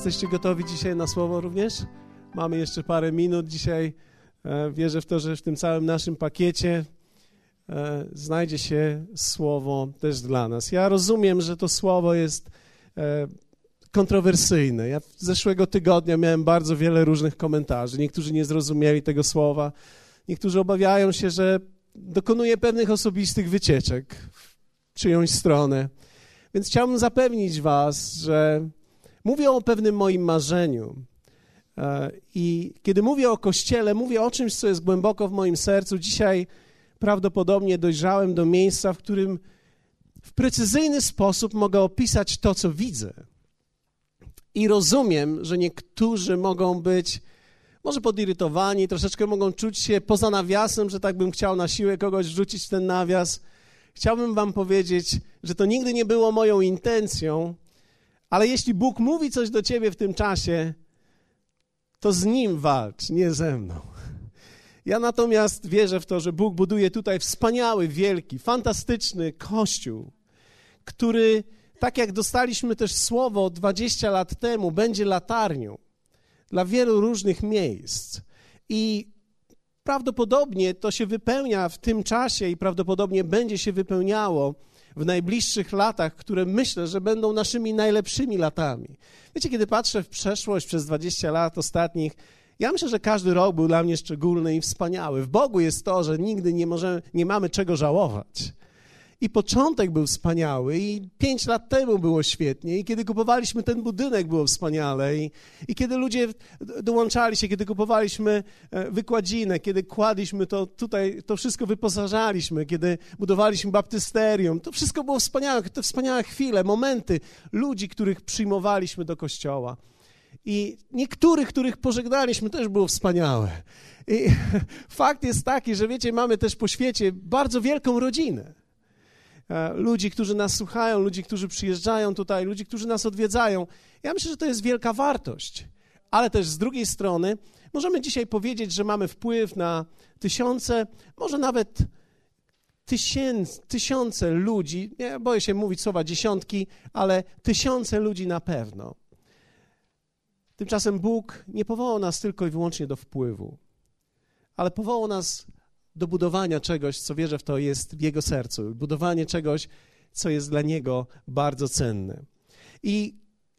Jesteście gotowi dzisiaj na słowo również? Mamy jeszcze parę minut dzisiaj. E, wierzę w to, że w tym całym naszym pakiecie e, znajdzie się słowo też dla nas. Ja rozumiem, że to słowo jest e, kontrowersyjne. Ja zeszłego tygodnia miałem bardzo wiele różnych komentarzy. Niektórzy nie zrozumieli tego słowa, niektórzy obawiają się, że dokonuje pewnych osobistych wycieczek w czyjąś stronę. Więc chciałbym zapewnić Was, że mówię o pewnym moim marzeniu. E, I kiedy mówię o Kościele, mówię o czymś, co jest głęboko w moim sercu. Dzisiaj prawdopodobnie dojrzałem do miejsca, w którym w precyzyjny sposób mogę opisać to, co widzę. I rozumiem, że niektórzy mogą być może podirytowani, troszeczkę mogą czuć się poza nawiasem, że tak bym chciał na siłę kogoś wrzucić ten nawias. Chciałbym Wam powiedzieć, że to nigdy nie było moją intencją, ale jeśli Bóg mówi coś do Ciebie w tym czasie, to z Nim walcz, nie ze mną. Ja natomiast wierzę w to, że Bóg buduje tutaj wspaniały, wielki, fantastyczny kościół, który, tak jak dostaliśmy też słowo 20 lat temu, będzie latarnią dla wielu różnych miejsc. I prawdopodobnie to się wypełnia w tym czasie i prawdopodobnie będzie się wypełniało w najbliższych latach, które myślę, że będą naszymi najlepszymi latami. Wiecie, kiedy patrzę w przeszłość przez 20 lat ostatnich, ja myślę, że każdy rok był dla mnie szczególny i wspaniały. W Bogu jest to, że nigdy nie, możemy, nie mamy czego żałować. I początek był wspaniały, i pięć lat temu było świetnie, i kiedy kupowaliśmy ten budynek, było wspaniale, i, i kiedy ludzie dołączali się, kiedy kupowaliśmy e, wykładzinę, kiedy kładliśmy to tutaj, to wszystko wyposażaliśmy, kiedy budowaliśmy baptysterium, to wszystko było wspaniałe, te wspaniałe chwile, momenty ludzi, których przyjmowaliśmy do kościoła. I niektórych, których pożegnaliśmy, też było wspaniałe. I fakt jest taki, że wiecie, mamy też po świecie bardzo wielką rodzinę. E, ludzi, którzy nas słuchają, ludzi, którzy przyjeżdżają tutaj, ludzi, którzy nas odwiedzają. Ja myślę, że to jest wielka wartość. Ale też z drugiej strony możemy dzisiaj powiedzieć, że mamy wpływ na tysiące, może nawet tysięc, tysiące ludzi, nie boję się mówić słowa dziesiątki, ale tysiące ludzi na pewno. Tymczasem Bóg nie powołał nas tylko i wyłącznie do wpływu, ale powołał nas do budowania czegoś, co wierzę w to jest w jego sercu, budowanie czegoś, co jest dla niego bardzo cenne. I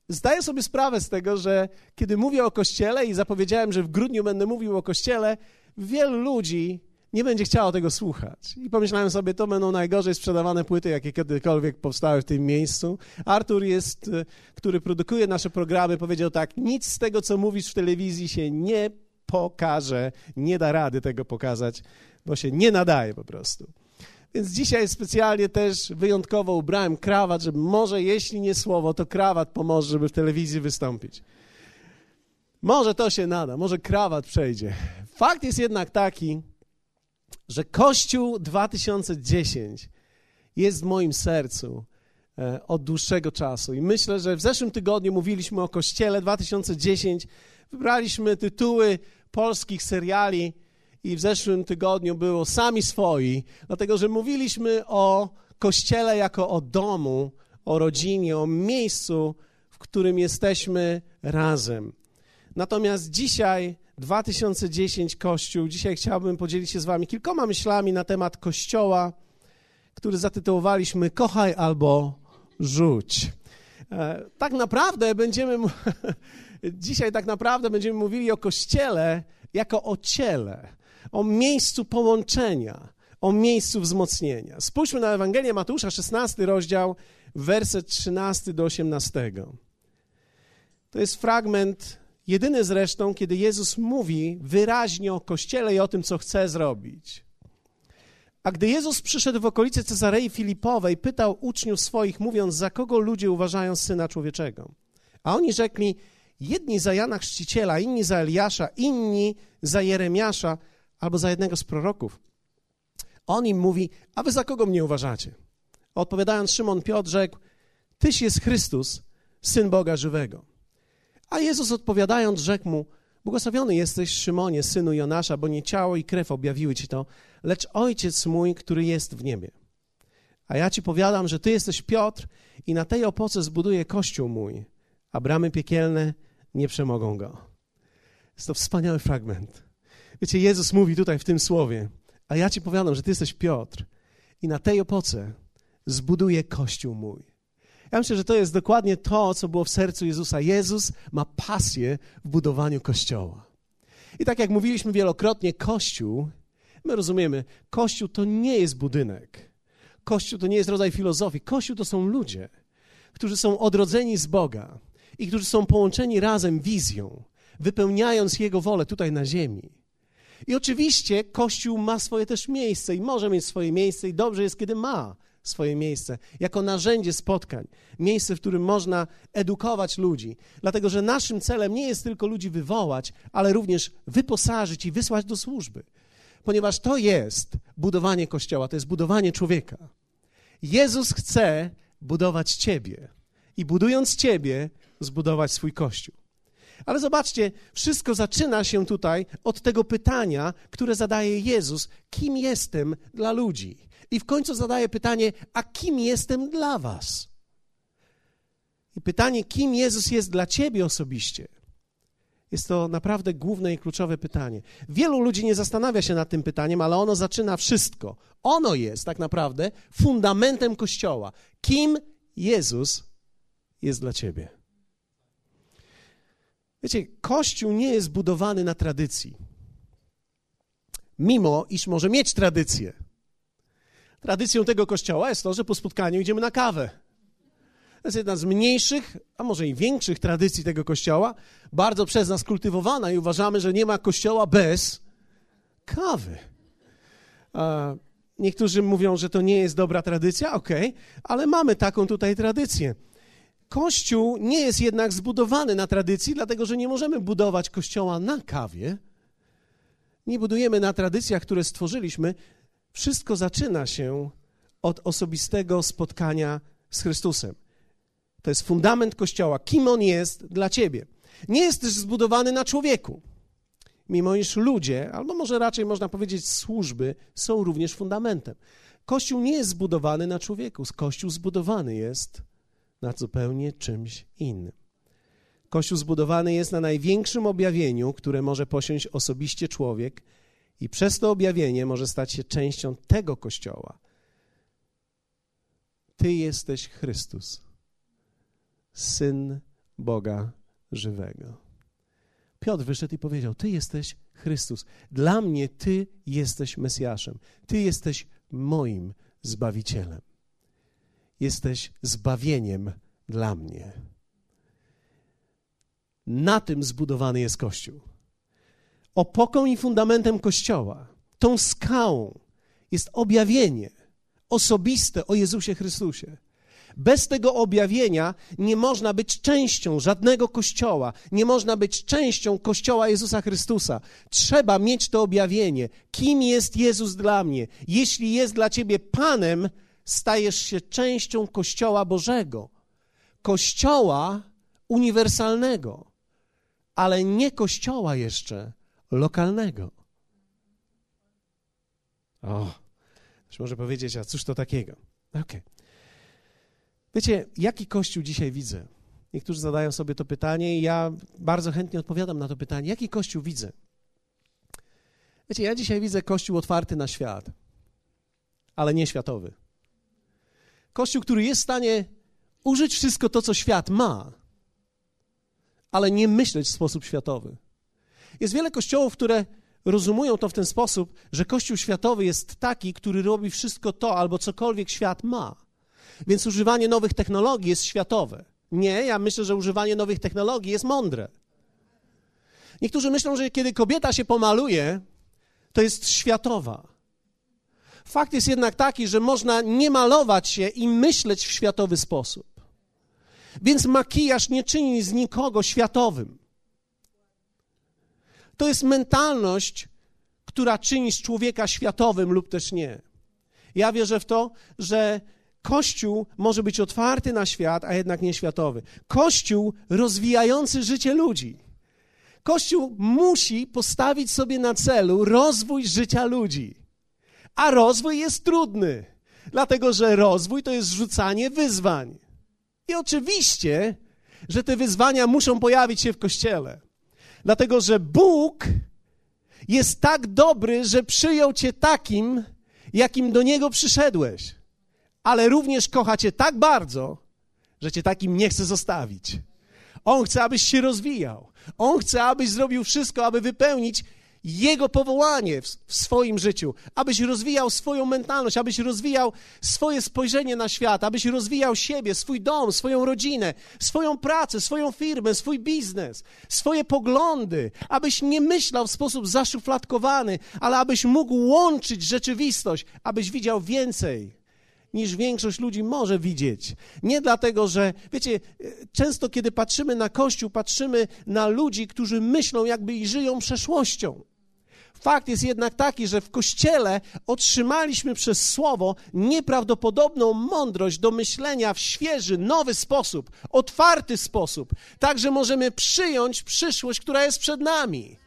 zdaję sobie sprawę z tego, że kiedy mówię o kościele i zapowiedziałem, że w grudniu będę mówił o kościele, wielu ludzi nie będzie chciało tego słuchać. I pomyślałem sobie, to będą najgorzej sprzedawane płyty, jakie kiedykolwiek powstały w tym miejscu. Artur jest, e, który produkuje nasze programy, powiedział tak, nic z tego, co mówisz w telewizji się nie pokaże, nie da rady tego pokazać bo się nie nadaje po prostu. Więc dzisiaj specjalnie też wyjątkowo ubrałem krawat, żeby może jeśli nie słowo, to krawat pomoże, żeby w telewizji wystąpić. Może to się nada, może krawat przejdzie. Fakt jest jednak taki, że Kościół 2010 jest w moim sercu e, od dłuższego czasu. I myślę, że w zeszłym tygodniu mówiliśmy o Kościele 2010. Wybraliśmy tytuły polskich seriali i w zeszłym tygodniu było Sami Swoi, dlatego że mówiliśmy o Kościele jako o domu, o rodzinie, o miejscu, w którym jesteśmy razem. Natomiast dzisiaj, 2010 Kościół, dzisiaj chciałbym podzielić się z Wami kilkoma myślami na temat Kościoła, który zatytułowaliśmy Kochaj albo rzuć. E, tak naprawdę będziemy, dzisiaj tak naprawdę będziemy mówili o Kościele jako o ciele o miejscu połączenia, o miejscu wzmocnienia. Spójrzmy na Ewangelię Mateusza, 16 rozdział, werset 13 do 18. To jest fragment, jedyny zresztą, kiedy Jezus mówi wyraźnie o Kościele i o tym, co chce zrobić. A gdy Jezus przyszedł w okolice Cezarei Filipowej, pytał uczniów swoich, mówiąc, za kogo ludzie uważają Syna Człowieczego. A oni rzekli, jedni za Jana Chrzciciela, inni za Eliasza, inni za Jeremiasza, albo za jednego z proroków. On im mówi, a wy za kogo mnie uważacie? Odpowiadając, Szymon Piotr rzekł, Tyś jest Chrystus, Syn Boga żywego. A Jezus odpowiadając, rzekł mu, Błogosławiony jesteś, Szymonie, synu Jonasza, bo nie ciało i krew objawiły ci to, lecz Ojciec mój, który jest w niebie. A ja ci powiadam, że ty jesteś Piotr i na tej opoce zbuduję kościół mój, a bramy piekielne nie przemogą go. Jest to wspaniały fragment. Wiecie, Jezus mówi tutaj w tym słowie, a ja ci powiadam, że ty jesteś Piotr i na tej opoce zbuduję kościół mój. Ja myślę, że to jest dokładnie to, co było w sercu Jezusa. Jezus ma pasję w budowaniu kościoła. I tak jak mówiliśmy wielokrotnie, kościół, my rozumiemy, kościół to nie jest budynek. Kościół to nie jest rodzaj filozofii. Kościół to są ludzie, którzy są odrodzeni z Boga i którzy są połączeni razem wizją, wypełniając Jego wolę tutaj na ziemi. I oczywiście Kościół ma swoje też miejsce i może mieć swoje miejsce i dobrze jest, kiedy ma swoje miejsce jako narzędzie spotkań, miejsce, w którym można edukować ludzi. Dlatego, że naszym celem nie jest tylko ludzi wywołać, ale również wyposażyć i wysłać do służby. Ponieważ to jest budowanie Kościoła, to jest budowanie człowieka. Jezus chce budować Ciebie i budując Ciebie, zbudować swój Kościół. Ale zobaczcie, wszystko zaczyna się tutaj od tego pytania, które zadaje Jezus: kim jestem dla ludzi? I w końcu zadaje pytanie: a kim jestem dla Was? I pytanie, kim Jezus jest dla Ciebie osobiście, jest to naprawdę główne i kluczowe pytanie. Wielu ludzi nie zastanawia się nad tym pytaniem, ale ono zaczyna wszystko. Ono jest tak naprawdę fundamentem Kościoła. Kim Jezus jest dla Ciebie? Wiecie, Kościół nie jest budowany na tradycji. Mimo, iż może mieć tradycję. Tradycją tego kościoła jest to, że po spotkaniu idziemy na kawę. To jest jedna z mniejszych, a może i większych tradycji tego kościoła, bardzo przez nas kultywowana i uważamy, że nie ma kościoła bez kawy. Niektórzy mówią, że to nie jest dobra tradycja, okej, okay, ale mamy taką tutaj tradycję. Kościół nie jest jednak zbudowany na tradycji, dlatego że nie możemy budować kościoła na kawie. Nie budujemy na tradycjach, które stworzyliśmy. Wszystko zaczyna się od osobistego spotkania z Chrystusem. To jest fundament kościoła. Kim on jest dla ciebie? Nie jest też zbudowany na człowieku. Mimo iż ludzie, albo może raczej można powiedzieć służby, są również fundamentem. Kościół nie jest zbudowany na człowieku. Kościół zbudowany jest na zupełnie czymś innym. Kościół zbudowany jest na największym objawieniu, które może posiąść osobiście człowiek, i przez to objawienie może stać się częścią tego kościoła. Ty jesteś Chrystus, syn Boga żywego. Piotr wyszedł i powiedział: Ty jesteś Chrystus. Dla mnie Ty jesteś Mesjaszem. Ty jesteś moim Zbawicielem jesteś zbawieniem dla mnie. Na tym zbudowany jest Kościół. Opoką i fundamentem Kościoła, tą skałą jest objawienie osobiste o Jezusie Chrystusie. Bez tego objawienia nie można być częścią żadnego kościoła, nie można być częścią kościoła Jezusa Chrystusa. Trzeba mieć to objawienie. Kim jest Jezus dla mnie? Jeśli jest dla ciebie Panem, stajesz się częścią Kościoła Bożego, Kościoła uniwersalnego, ale nie Kościoła jeszcze lokalnego. O, ktoś może powiedzieć, a cóż to takiego? Okej. Okay. Wiecie, jaki Kościół dzisiaj widzę? Niektórzy zadają sobie to pytanie i ja bardzo chętnie odpowiadam na to pytanie. Jaki Kościół widzę? Wiecie, ja dzisiaj widzę Kościół otwarty na świat, ale nie światowy. Kościół, który jest w stanie użyć wszystko to, co świat ma, ale nie myśleć w sposób światowy. Jest wiele kościołów, które rozumują to w ten sposób, że Kościół światowy jest taki, który robi wszystko to albo cokolwiek świat ma. Więc używanie nowych technologii jest światowe. Nie, ja myślę, że używanie nowych technologii jest mądre. Niektórzy myślą, że kiedy kobieta się pomaluje, to jest światowa. Fakt jest jednak taki, że można nie malować się i myśleć w światowy sposób. Więc makijaż nie czyni z nikogo światowym. To jest mentalność, która czyni z człowieka światowym lub też nie. Ja wierzę w to, że Kościół może być otwarty na świat, a jednak nie światowy. Kościół rozwijający życie ludzi. Kościół musi postawić sobie na celu rozwój życia ludzi. A rozwój jest trudny, dlatego że rozwój to jest rzucanie wyzwań. I oczywiście że te wyzwania muszą pojawić się w kościele. Dlatego, że Bóg jest tak dobry, że przyjął cię takim, jakim do niego przyszedłeś, ale również kocha cię tak bardzo, że cię takim nie chce zostawić. On chce, abyś się rozwijał. On chce, abyś zrobił wszystko, aby wypełnić jego powołanie w, w, swoim życiu, abyś rozwijał swoją mentalność, abyś rozwijał swoje spojrzenie na świat, abyś rozwijał siebie, swój dom, swoją rodzinę, swoją pracę, swoją firmę, swój biznes, swoje poglądy, abyś nie myślał w sposób zaszufladkowany, ale abyś mógł łączyć rzeczywistość, abyś widział więcej niż większość ludzi może widzieć. Nie dlatego, że, wiecie, często kiedy patrzymy na Kościół, patrzymy na ludzi, którzy myślą jakby i żyją przeszłością. Fakt jest jednak taki, że w Kościele otrzymaliśmy przez Słowo nieprawdopodobną mądrość do myślenia w świeży, nowy sposób, otwarty sposób, tak że możemy przyjąć przyszłość, która jest przed nami.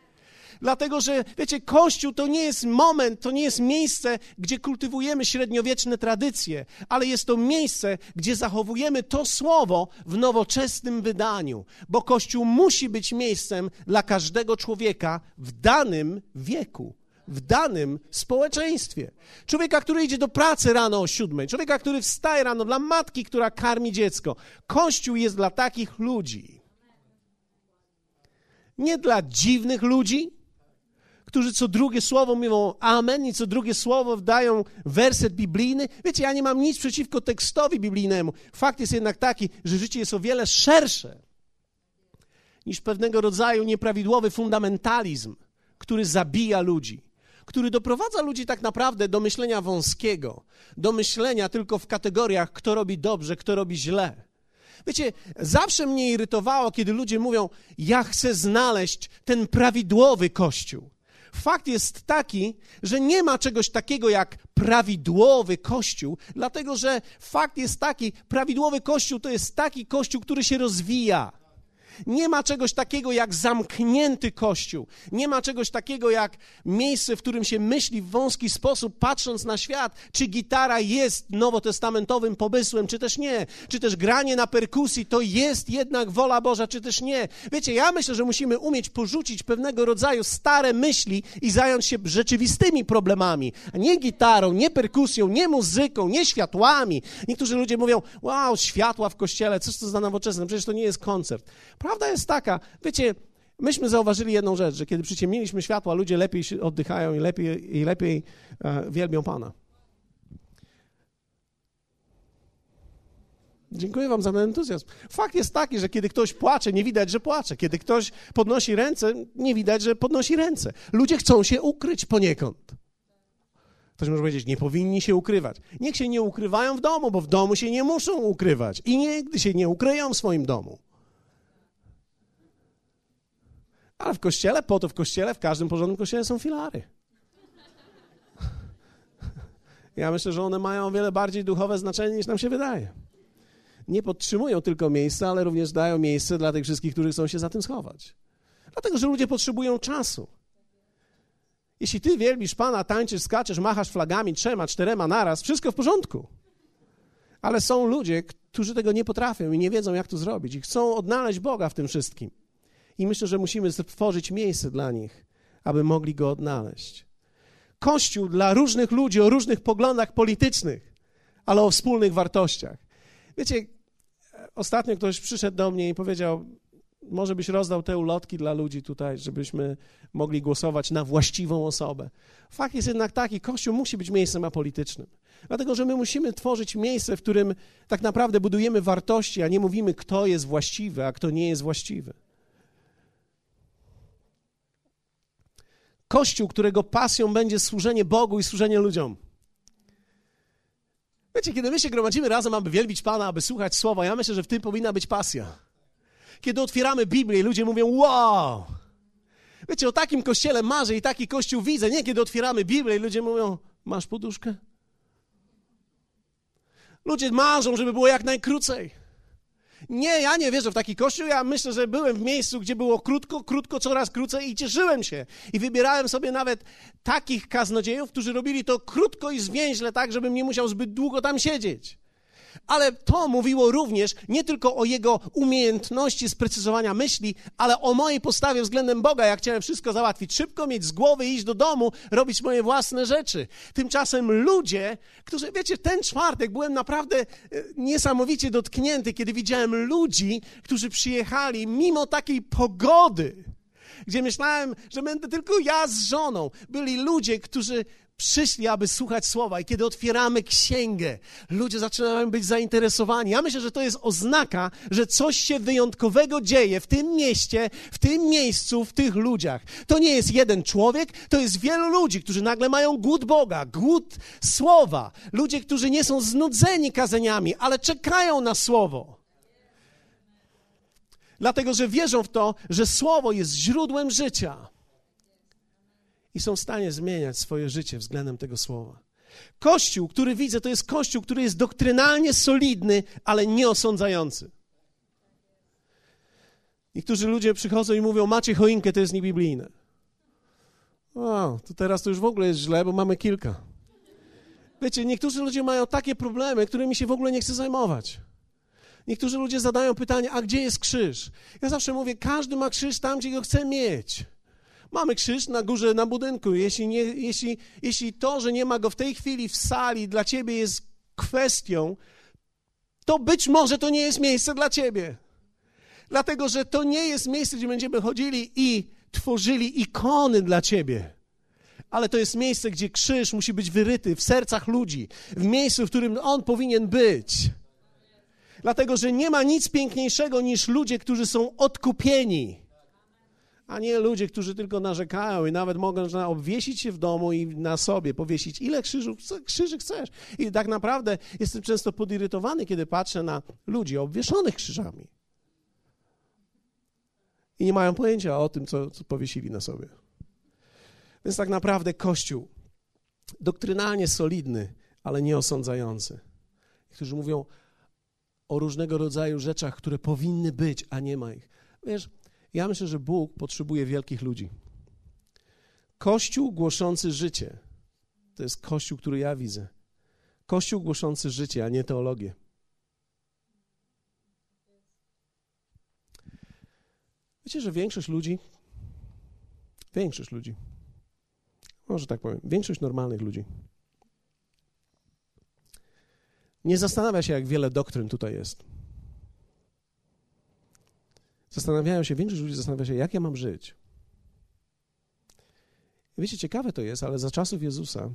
Dlatego, że wiecie, Kościół to nie jest moment, to nie jest miejsce, gdzie kultywujemy średniowieczne tradycje, ale jest to miejsce, gdzie zachowujemy to słowo w nowoczesnym wydaniu, bo Kościół musi być miejscem dla każdego człowieka w danym wieku w danym społeczeństwie. Człowieka, który idzie do pracy rano o siódmej, człowieka, który wstaje rano, dla matki, która karmi dziecko. Kościół jest dla takich ludzi. Nie dla dziwnych ludzi, którzy co drugie słowo mówią amen i co drugie słowo wdają werset biblijny. Wiecie, ja nie mam nic przeciwko tekstowi biblijnemu. Fakt jest jednak taki, że życie jest o wiele szersze niż pewnego rodzaju nieprawidłowy fundamentalizm, który zabija ludzi który doprowadza ludzi tak naprawdę do myślenia wąskiego, do myślenia tylko w kategoriach, kto robi dobrze, kto robi źle. Wiecie, zawsze mnie irytowało, kiedy ludzie mówią: Ja chcę znaleźć ten prawidłowy kościół. Fakt jest taki, że nie ma czegoś takiego jak prawidłowy kościół, dlatego że fakt jest taki, prawidłowy kościół to jest taki kościół, który się rozwija. Nie ma czegoś takiego jak zamknięty kościół. Nie ma czegoś takiego jak miejsce, w którym się myśli w wąski sposób, patrząc na świat, czy gitara jest nowotestamentowym pomysłem, czy też nie. Czy też granie na perkusji to jest jednak wola Boża, czy też nie. Wiecie, ja myślę, że musimy umieć porzucić pewnego rodzaju stare myśli i zająć się rzeczywistymi problemami, a nie gitarą, nie perkusją, nie muzyką, nie światłami. Niektórzy ludzie mówią, wow, światła w kościele, coś to za nowoczesne, przecież to nie jest koncert. Prawda jest taka, wiecie, myśmy zauważyli jedną rzecz, że kiedy przyciemniliśmy światła, ludzie lepiej oddychają i lepiej, i lepiej e, wielbią Pana. Dziękuję Wam za ten entuzjazm. Fakt jest taki, że kiedy ktoś płacze, nie widać, że płacze. Kiedy ktoś podnosi ręce, nie widać, że podnosi ręce. Ludzie chcą się ukryć poniekąd. Ktoś może powiedzieć, nie powinni się ukrywać. Niech się nie ukrywają w domu, bo w domu się nie muszą ukrywać i nigdy się nie ukryją w swoim domu. Ale w kościele, po to w kościele, w każdym porządnym kościele są filary. Ja myślę, że one mają o wiele bardziej duchowe znaczenie niż nam się wydaje. Nie podtrzymują tylko miejsca, ale również dają miejsce dla tych wszystkich, którzy chcą się za tym schować. Dlatego, że ludzie potrzebują czasu. Jeśli ty wielbisz Pana, tańczysz, skaczesz, machasz flagami trzema, czterema naraz, wszystko w porządku. Ale są ludzie, którzy tego nie potrafią i nie wiedzą, jak to zrobić i chcą odnaleźć Boga w tym wszystkim. I myślę, że musimy stworzyć miejsce dla nich, aby mogli go odnaleźć. Kościół dla różnych ludzi o różnych poglądach politycznych, ale o wspólnych wartościach. Wiecie, ostatnio ktoś przyszedł do mnie i powiedział: Może byś rozdał te ulotki dla ludzi tutaj, żebyśmy mogli głosować na właściwą osobę. Fakt jest jednak taki: Kościół musi być miejscem apolitycznym. Dlatego, że my musimy tworzyć miejsce, w którym tak naprawdę budujemy wartości, a nie mówimy, kto jest właściwy, a kto nie jest właściwy. Kościół, którego pasją będzie służenie Bogu i służenie ludziom. Wiecie, kiedy my się gromadzimy razem, aby wielbić Pana, aby słuchać słowa, ja myślę, że w tym powinna być pasja. Kiedy otwieramy Biblię i ludzie mówią, wow! Wiecie, o takim kościele marzę i taki kościół widzę. Nie, kiedy otwieramy Biblię i ludzie mówią, masz poduszkę? Ludzie marzą, żeby było jak najkrócej. Nie, ja nie wierzę w taki kościół. Ja myślę, że byłem w miejscu, gdzie było krótko, krótko, coraz krócej i cieszyłem się. I wybierałem sobie nawet takich kaznodziejów, którzy robili to krótko i zwięźle, tak, żebym nie musiał zbyt długo tam siedzieć. Ale to mówiło również nie tylko o jego umiejętności sprecyzowania myśli, ale o mojej postawie względem Boga. Ja chciałem wszystko załatwić szybko, mieć z głowy, iść do domu, robić moje własne rzeczy. Tymczasem ludzie, którzy, wiecie, ten czwartek byłem naprawdę e, niesamowicie dotknięty, kiedy widziałem ludzi, którzy przyjechali mimo takiej pogody gdzie myślałem, że będę tylko ja z żoną. Byli ludzie, którzy przyszli, aby słuchać słowa, i kiedy otwieramy księgę, ludzie zaczynają być zainteresowani. Ja myślę, że to jest oznaka, że coś się wyjątkowego dzieje w tym mieście, w tym miejscu, w tych ludziach. To nie jest jeden człowiek, to jest wielu ludzi, którzy nagle mają głód Boga, głód słowa. Ludzie, którzy nie są znudzeni kazaniami, ale czekają na słowo. Dlatego, że wierzą w to, że słowo jest źródłem życia i są w stanie zmieniać swoje życie względem tego słowa. Kościół, który widzę, to jest kościół, który jest doktrynalnie solidny, ale nieosądzający. Niektórzy ludzie przychodzą i mówią, macie choinkę, to jest niebiblijne. O, to teraz to już w ogóle jest źle, bo mamy kilka. Wiecie, niektórzy ludzie mają takie problemy, którymi się w ogóle nie chce zajmować. Niektórzy ludzie zadają pytanie, a gdzie jest krzyż? Ja zawsze mówię, każdy ma krzyż tam, gdzie go chce mieć. Mamy krzyż na górze, na budynku. Jeśli, nie, jeśli, jeśli to, że nie ma go w tej chwili w sali, dla ciebie jest kwestią, to być może to nie jest miejsce dla ciebie. Dlatego, że to nie jest miejsce, gdzie będziemy chodzili i tworzyli ikony dla ciebie. Ale to jest miejsce, gdzie krzyż musi być wyryty w sercach ludzi, w miejscu, w którym on powinien być. Dlatego, że nie ma nic piękniejszego niż ludzie, którzy są odkupieni a nie ludzie, którzy tylko narzekają i nawet mogą obwiesić się w domu i na sobie powiesić, ile krzyżów, krzyży chcesz. I tak naprawdę jestem często podirytowany, kiedy patrzę na ludzi obwieszonych krzyżami. I nie mają pojęcia o tym, co, co powiesili na sobie. Więc tak naprawdę Kościół doktrynalnie solidny, ale nie osądzający. Którzy mówią o różnego rodzaju rzeczach, które powinny być, a nie ma ich. Wiesz, ja myślę, że Bóg potrzebuje wielkich ludzi. Kościół głoszący życie to jest kościół, który ja widzę. Kościół głoszący życie, a nie teologię. Wiecie, że większość ludzi, większość ludzi, może tak powiem, większość normalnych ludzi nie zastanawia się, jak wiele doktryn tutaj jest. Zastanawiają się, większość ludzi zastanawia się, jak ja mam żyć. Wiecie, ciekawe to jest, ale za czasów Jezusa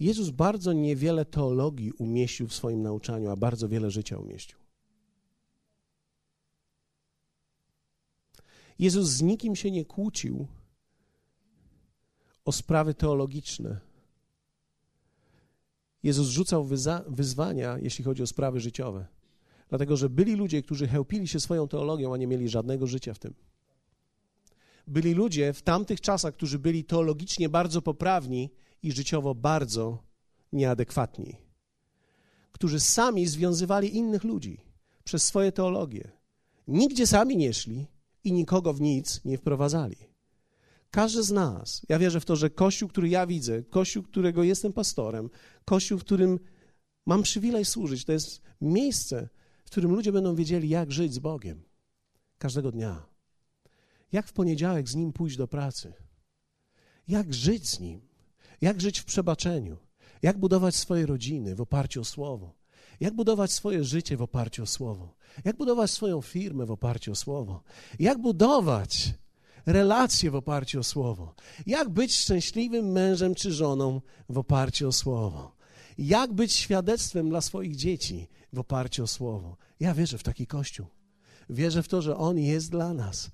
Jezus bardzo niewiele teologii umieścił w swoim nauczaniu, a bardzo wiele życia umieścił. Jezus z nikim się nie kłócił o sprawy teologiczne. Jezus rzucał wyzwania, jeśli chodzi o sprawy życiowe. Dlatego, że byli ludzie, którzy chełpili się swoją teologią, a nie mieli żadnego życia w tym. Byli ludzie w tamtych czasach, którzy byli teologicznie bardzo poprawni i życiowo bardzo nieadekwatni, którzy sami związywali innych ludzi przez swoje teologie. Nigdzie sami nie szli i nikogo w nic nie wprowadzali. Każdy z nas, ja wierzę w to, że Kościół, który ja widzę, Kościół, którego jestem pastorem, Kościół, w którym mam przywilej służyć, to jest miejsce, w którym ludzie będą wiedzieli, jak żyć z Bogiem każdego dnia. Jak w poniedziałek z Nim pójść do pracy. Jak żyć z Nim. Jak żyć w przebaczeniu. Jak budować swoje rodziny w oparciu o Słowo. Jak budować swoje życie w oparciu o Słowo. Jak budować swoją firmę w oparciu o Słowo. Jak budować relacje w oparciu o Słowo. Jak być szczęśliwym mężem czy żoną w oparciu o Słowo jak być świadectwem dla swoich dzieci w oparciu o Słowo. Ja wierzę w taki Kościół. Wierzę w to, że On jest dla nas.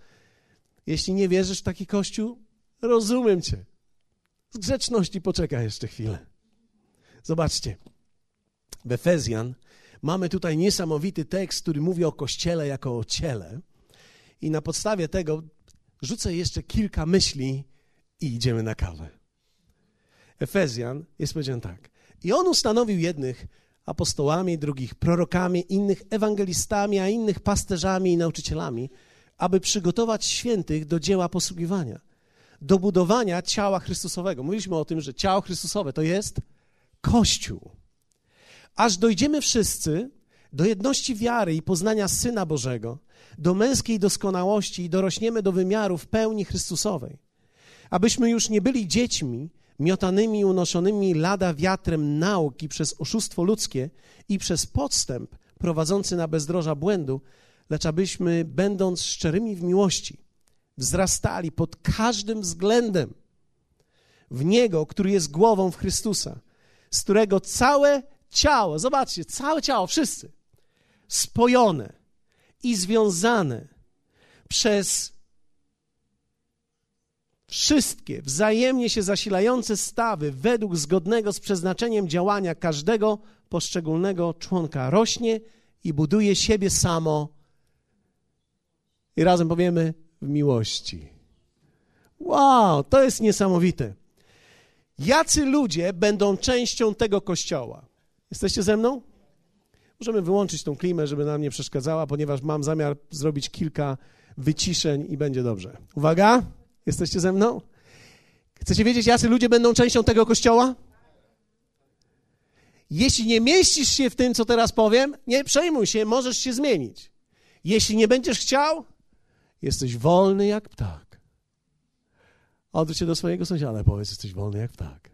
Jeśli nie wierzysz w taki Kościół, rozumiem Cię. Z grzeczności poczekaj jeszcze chwilę. Zobaczcie. W Efezjan mamy tutaj niesamowity tekst, który mówi o Kościele jako o ciele. I na podstawie tego rzucę jeszcze kilka myśli i idziemy na kawę. Efezjan jest powiedziane tak. I on ustanowił jednych apostołami, drugich prorokami, innych ewangelistami, a innych pasterzami i nauczycielami, aby przygotować świętych do dzieła posługiwania, do budowania ciała Chrystusowego. Mówiliśmy o tym, że ciało Chrystusowe to jest Kościół. aż dojdziemy wszyscy do jedności wiary i poznania Syna Bożego, do męskiej doskonałości i dorośniemy do wymiarów pełni Chrystusowej, abyśmy już nie byli dziećmi miotanymi i unoszonymi lada wiatrem nauki przez oszustwo ludzkie i przez podstęp prowadzący na bezdroża błędu, lecz abyśmy, będąc szczerymi w miłości, wzrastali pod każdym względem w Niego, który jest głową w Chrystusa, z którego całe ciało, zobaczcie, całe ciało, wszyscy, spojone i związane przez wszystkie wzajemnie się zasilające stawy według zgodnego z przeznaczeniem działania każdego poszczególnego członka rośnie i buduje siebie samo. I razem powiemy w miłości. Wow, to jest niesamowite. Jacy ludzie będą częścią tego kościoła? Jesteście ze mną? Możemy wyłączyć tą klimę, żeby nam nie przeszkadzała, ponieważ mam zamiar zrobić kilka wyciszeń i będzie dobrze. Uwaga, jesteście ze mną? Chcecie wiedzieć, jacy ludzie będą częścią tego kościoła? Jeśli nie mieścisz się w tym, co teraz powiem, nie przejmuj się, możesz się zmienić. Jeśli nie będziesz chciał, jesteś wolny jak ptak. Odwróć się do swojego sąsiada, powiedz, jesteś wolny jak ptak.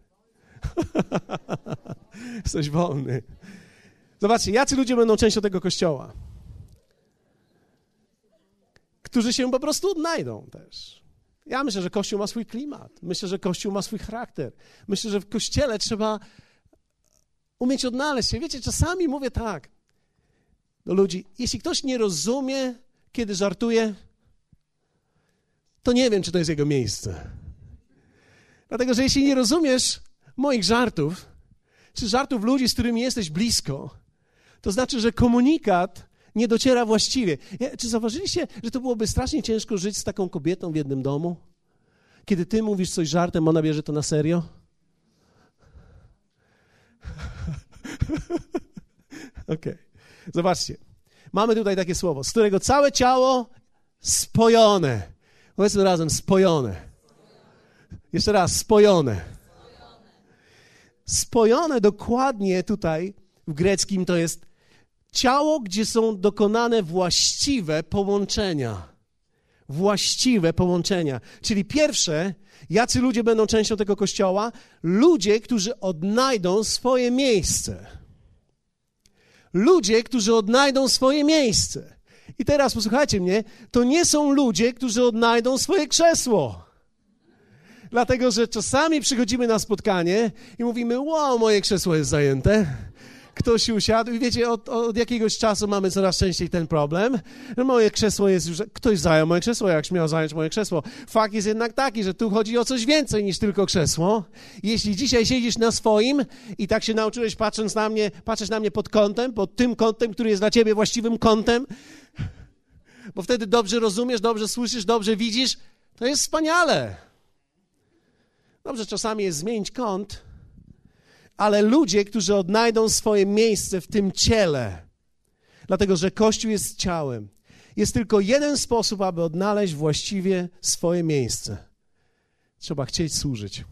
jesteś wolny. Zobaczcie, jacy ludzie będą częścią tego kościoła? Którzy się po prostu odnajdą też. Ja myślę, że Kościół ma swój klimat. Myślę, że Kościół ma swój charakter. Myślę, że w Kościele trzeba umieć odnaleźć się. Wiecie, czasami mówię tak do ludzi, jeśli ktoś nie rozumie, kiedy żartuje, to nie wiem, czy to jest jego miejsce. Dlatego, że jeśli nie rozumiesz moich żartów, czy żartów ludzi, z którymi jesteś blisko, to znaczy, że komunikat nie dociera właściwie. Czy zauważyliście, że to byłoby strasznie ciężko żyć z taką kobietą w jednym domu? Kiedy ty mówisz coś żartem, ona bierze to na serio? Okej. Okay. Zobaczcie. Mamy tutaj takie słowo, z którego całe ciało spojone. Powiedzmy razem, spojone. Jeszcze raz, spojone. Spojone dokładnie tutaj w greckim to jest ciało, gdzie są dokonane właściwe połączenia. Właściwe połączenia. Czyli pierwsze, jacy ludzie będą częścią tego kościoła? Ludzie, którzy odnajdą swoje miejsce. Ludzie, którzy odnajdą swoje miejsce. I teraz posłuchajcie mnie, to nie są ludzie, którzy odnajdą swoje krzesło. Dlatego, że czasami przychodzimy na spotkanie i mówimy: Wow, moje krzesło jest zajęte ktoś usiadł i wiecie, od, od, jakiegoś czasu mamy coraz częściej ten problem, że moje krzesło jest już, ktoś zajął moje krzesło, jak śmiał zająć moje krzesło. Fakt jest jednak taki, że tu chodzi o coś więcej niż tylko krzesło. Jeśli dzisiaj siedzisz na swoim i tak się nauczyłeś patrząc na mnie, patrzysz na mnie pod kątem, pod tym kątem, który jest dla ciebie właściwym kątem, bo wtedy dobrze rozumiesz, dobrze słyszysz, dobrze widzisz, to jest wspaniale. Dobrze czasami jest zmienić kąt, ale ludzie, którzy odnajdą swoje miejsce w tym ciele, dlatego że Kościół jest ciałem, jest tylko jeden sposób, aby odnaleźć właściwie swoje miejsce. Trzeba chcieć służyć.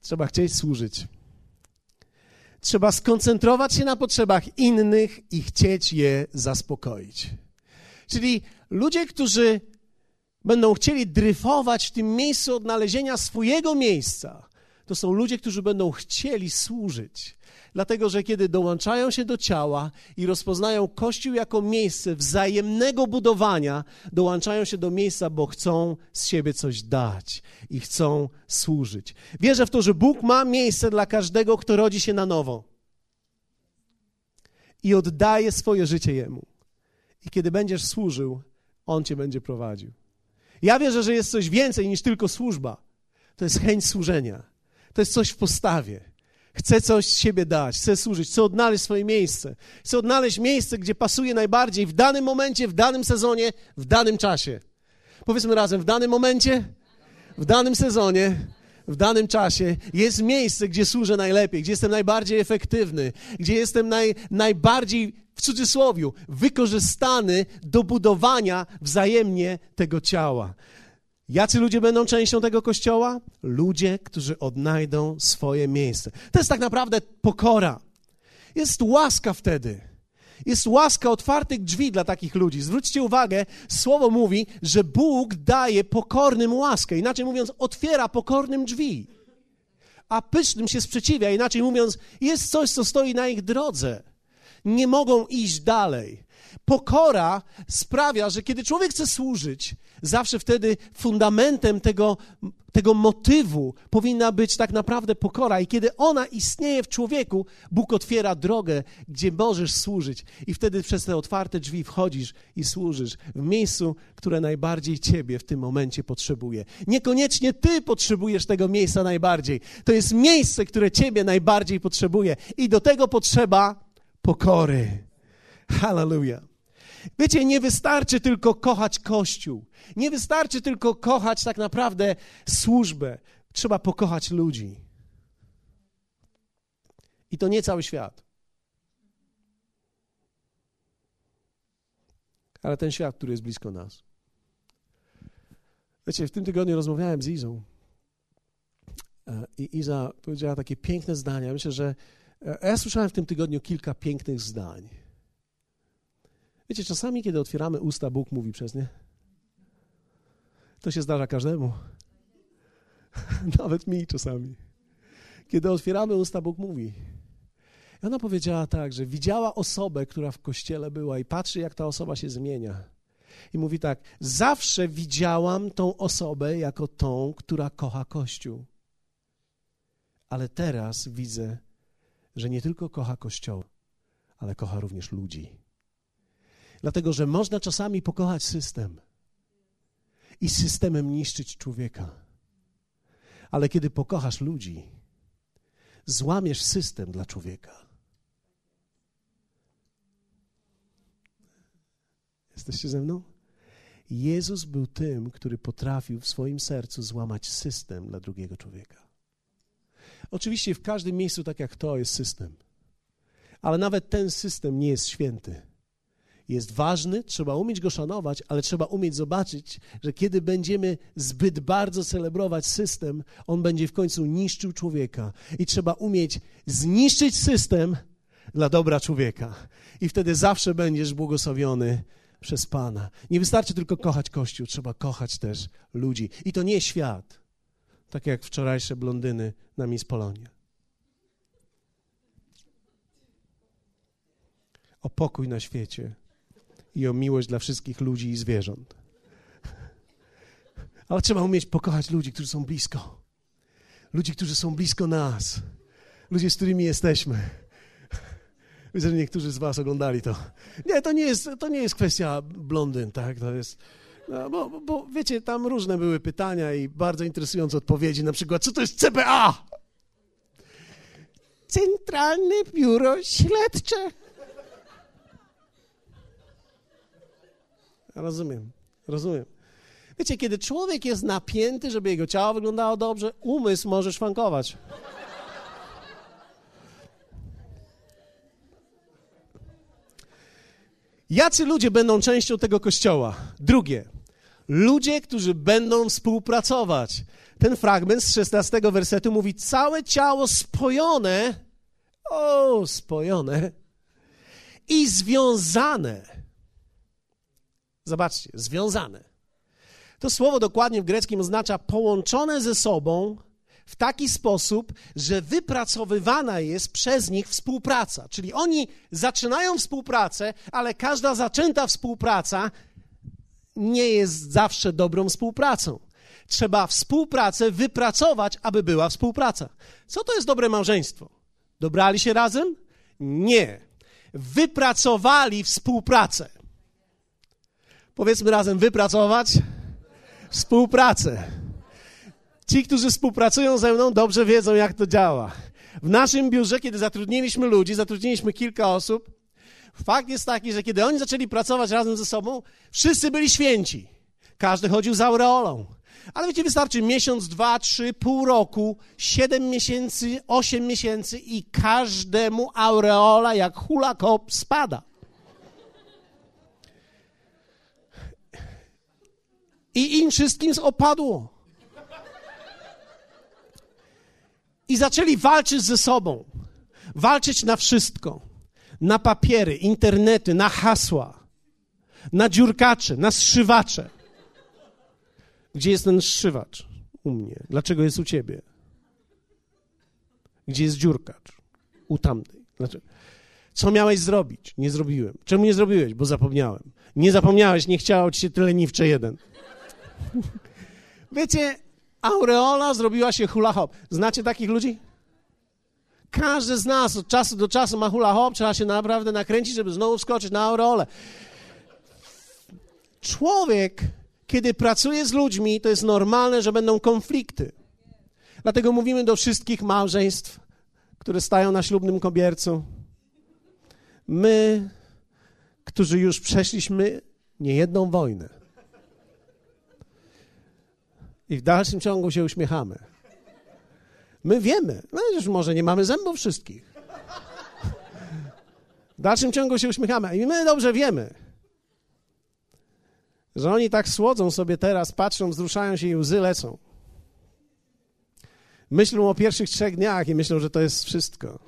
Trzeba chcieć służyć. Trzeba skoncentrować się na potrzebach innych i chcieć je zaspokoić. Czyli ludzie, którzy będą chcieli dryfować w tym miejscu odnalezienia swojego miejsca, to są ludzie, którzy będą chcieli służyć. Dlatego, że kiedy dołączają się do ciała i rozpoznają Kościół jako miejsce wzajemnego budowania, dołączają się do miejsca, bo chcą z siebie coś dać i chcą służyć. Wierzę w to, że Bóg ma miejsce dla każdego, kto rodzi się na nowo i oddaje swoje życie Jemu. I kiedy będziesz służył, On cię będzie prowadził. Ja wierzę, że jest coś więcej niż tylko służba. To jest chęć służenia. To jest coś w postawie. Chcę coś z siebie dać, chcę służyć, chcę odnaleźć swoje miejsce. Chcę odnaleźć miejsce, gdzie pasuje najbardziej w danym momencie, w danym sezonie, w danym czasie. Powiedzmy razem, w danym momencie, w danym sezonie, w danym czasie jest miejsce, gdzie służę najlepiej, gdzie jestem najbardziej efektywny, gdzie jestem naj, najbardziej, w cudzysłowie, wykorzystany do budowania wzajemnie tego ciała. Jacy ludzie będą częścią tego kościoła? Ludzie, którzy odnajdą swoje miejsce. To jest tak naprawdę pokora. Jest łaska wtedy. Jest łaska otwartych drzwi dla takich ludzi. Zwróćcie uwagę, słowo mówi, że Bóg daje pokornym łaskę. Inaczej mówiąc, otwiera pokornym drzwi. A pysznym się sprzeciwia. Inaczej mówiąc, jest coś, co stoi na ich drodze. Nie mogą iść dalej. Pokora sprawia, że kiedy człowiek chce służyć, zawsze wtedy fundamentem tego, tego motywu powinna być tak naprawdę pokora. I kiedy ona istnieje w człowieku, Bóg otwiera drogę, gdzie możesz służyć. I wtedy przez te otwarte drzwi wchodzisz i służysz w miejscu, które najbardziej Ciebie w tym momencie potrzebuje. Niekoniecznie Ty potrzebujesz tego miejsca najbardziej. To jest miejsce, które Ciebie najbardziej potrzebuje. I do tego potrzeba pokory. Hallelujah. Wiecie, nie wystarczy tylko kochać Kościół. Nie wystarczy tylko kochać tak naprawdę służbę. Trzeba pokochać ludzi. I to nie cały świat. Ale ten świat, który jest blisko nas. Wiecie, w tym tygodniu rozmawiałem z Izą. E, I Iza powiedziała takie piękne zdania. Myślę, że e, ja słyszałem w tym tygodniu kilka pięknych zdań. Wiecie, czasami, kiedy otwieramy usta, Bóg mówi przez nie. To się zdarza każdemu. Nawet mi czasami. Kiedy otwieramy usta, Bóg mówi. I ona powiedziała tak, że widziała osobę, która w kościele była i patrzy, jak ta osoba się zmienia. I mówi tak: Zawsze widziałam tą osobę jako tą, która kocha Kościół. Ale teraz widzę, że nie tylko kocha Kościół, ale kocha również ludzi. Dlatego, że można czasami pokochać system i systemem niszczyć człowieka. Ale kiedy pokochasz ludzi, złamiesz system dla człowieka. Jesteście ze mną? Jezus był tym, który potrafił w swoim sercu złamać system dla drugiego człowieka. Oczywiście w każdym miejscu, tak jak to, jest system. Ale nawet ten system nie jest święty jest ważny, trzeba umieć go szanować, ale trzeba umieć zobaczyć, że kiedy będziemy zbyt bardzo celebrować system, on będzie w końcu niszczył człowieka. I trzeba umieć zniszczyć system dla dobra człowieka. I wtedy zawsze będziesz błogosławiony przez Pana. Nie wystarczy tylko kochać Kościół, trzeba kochać też ludzi. I to nie świat, tak jak wczorajsze blondyny na Miss Polonia. O pokój na świecie i o miłość dla wszystkich ludzi i zwierząt. Ale trzeba umieć pokochać ludzi, którzy są blisko. Ludzi, którzy są blisko nas. Ludzie, z którymi jesteśmy. Widzę, że niektórzy z was oglądali to. Nie, to nie jest, to nie jest kwestia blondyn, tak? To jest... No, bo, bo wiecie, tam różne były pytania i bardzo interesujące odpowiedzi. Na przykład, co to jest CBA? Centralne Biuro Śledcze. Rozumiem, rozumiem. Wiecie, kiedy człowiek jest napięty, żeby jego ciało wyglądało dobrze, umysł może szwankować. Jacy ludzie będą częścią tego kościoła? Drugie, ludzie, którzy będą współpracować. Ten fragment z 16 wersetu mówi: całe ciało spojone, o, spojone i związane Zobaczcie, związane. To słowo dokładnie w greckim oznacza połączone ze sobą w taki sposób, że wypracowywana jest przez nich współpraca. Czyli oni zaczynają współpracę, ale każda zaczęta współpraca nie jest zawsze dobrą współpracą. Trzeba współpracę wypracować, aby była współpraca. Co to jest dobre małżeństwo? Dobrali się razem? Nie. Wypracowali współpracę powiedzmy razem, wypracować współpracę. Ci, którzy współpracują ze mną, dobrze wiedzą, jak to działa. W naszym biurze, kiedy zatrudniliśmy ludzi, zatrudniliśmy kilka osób, fakt jest taki, że kiedy oni zaczęli pracować razem ze sobą, wszyscy byli święci. Każdy chodził z aureolą. Ale wiecie, wystarczy miesiąc, dwa, trzy, pół roku, siedem miesięcy, osiem miesięcy i każdemu aureola jak hula kop spada. I im wszystkim opadło. I zaczęli walczyć ze sobą. Walczyć na wszystko. Na papiery, internety, na hasła, na dziurkacze, na strzywacze. Gdzie jest ten strzywacz? U mnie. Dlaczego jest u ciebie? Gdzie jest dziurkacz? U tamtej. Dlaczego? Co miałeś zrobić? Nie zrobiłem. Czemu nie zrobiłeś? Bo zapomniałem. Nie zapomniałeś, nie chciało ci się tyle niwcze jeden. Wiecie, aureola zrobiła się hula hop. Znacie takich ludzi? Każdy z nas od czasu do czasu ma hula hop, trzeba się naprawdę nakręcić, żeby znowu wskoczyć na aureolę. Człowiek, kiedy pracuje z ludźmi, to jest normalne, że będą konflikty. Dlatego mówimy do wszystkich małżeństw, które stają na ślubnym kobiercu. My, którzy już przeszliśmy niejedną wojnę. I w dalszym ciągu się uśmiechamy. My wiemy, no już może nie mamy zębów wszystkich. W dalszym ciągu się uśmiechamy i my dobrze wiemy, że oni tak słodzą sobie teraz, patrzą, wzruszają się i łzy lecą. Myślą o pierwszych trzech dniach i myślą, że to jest wszystko.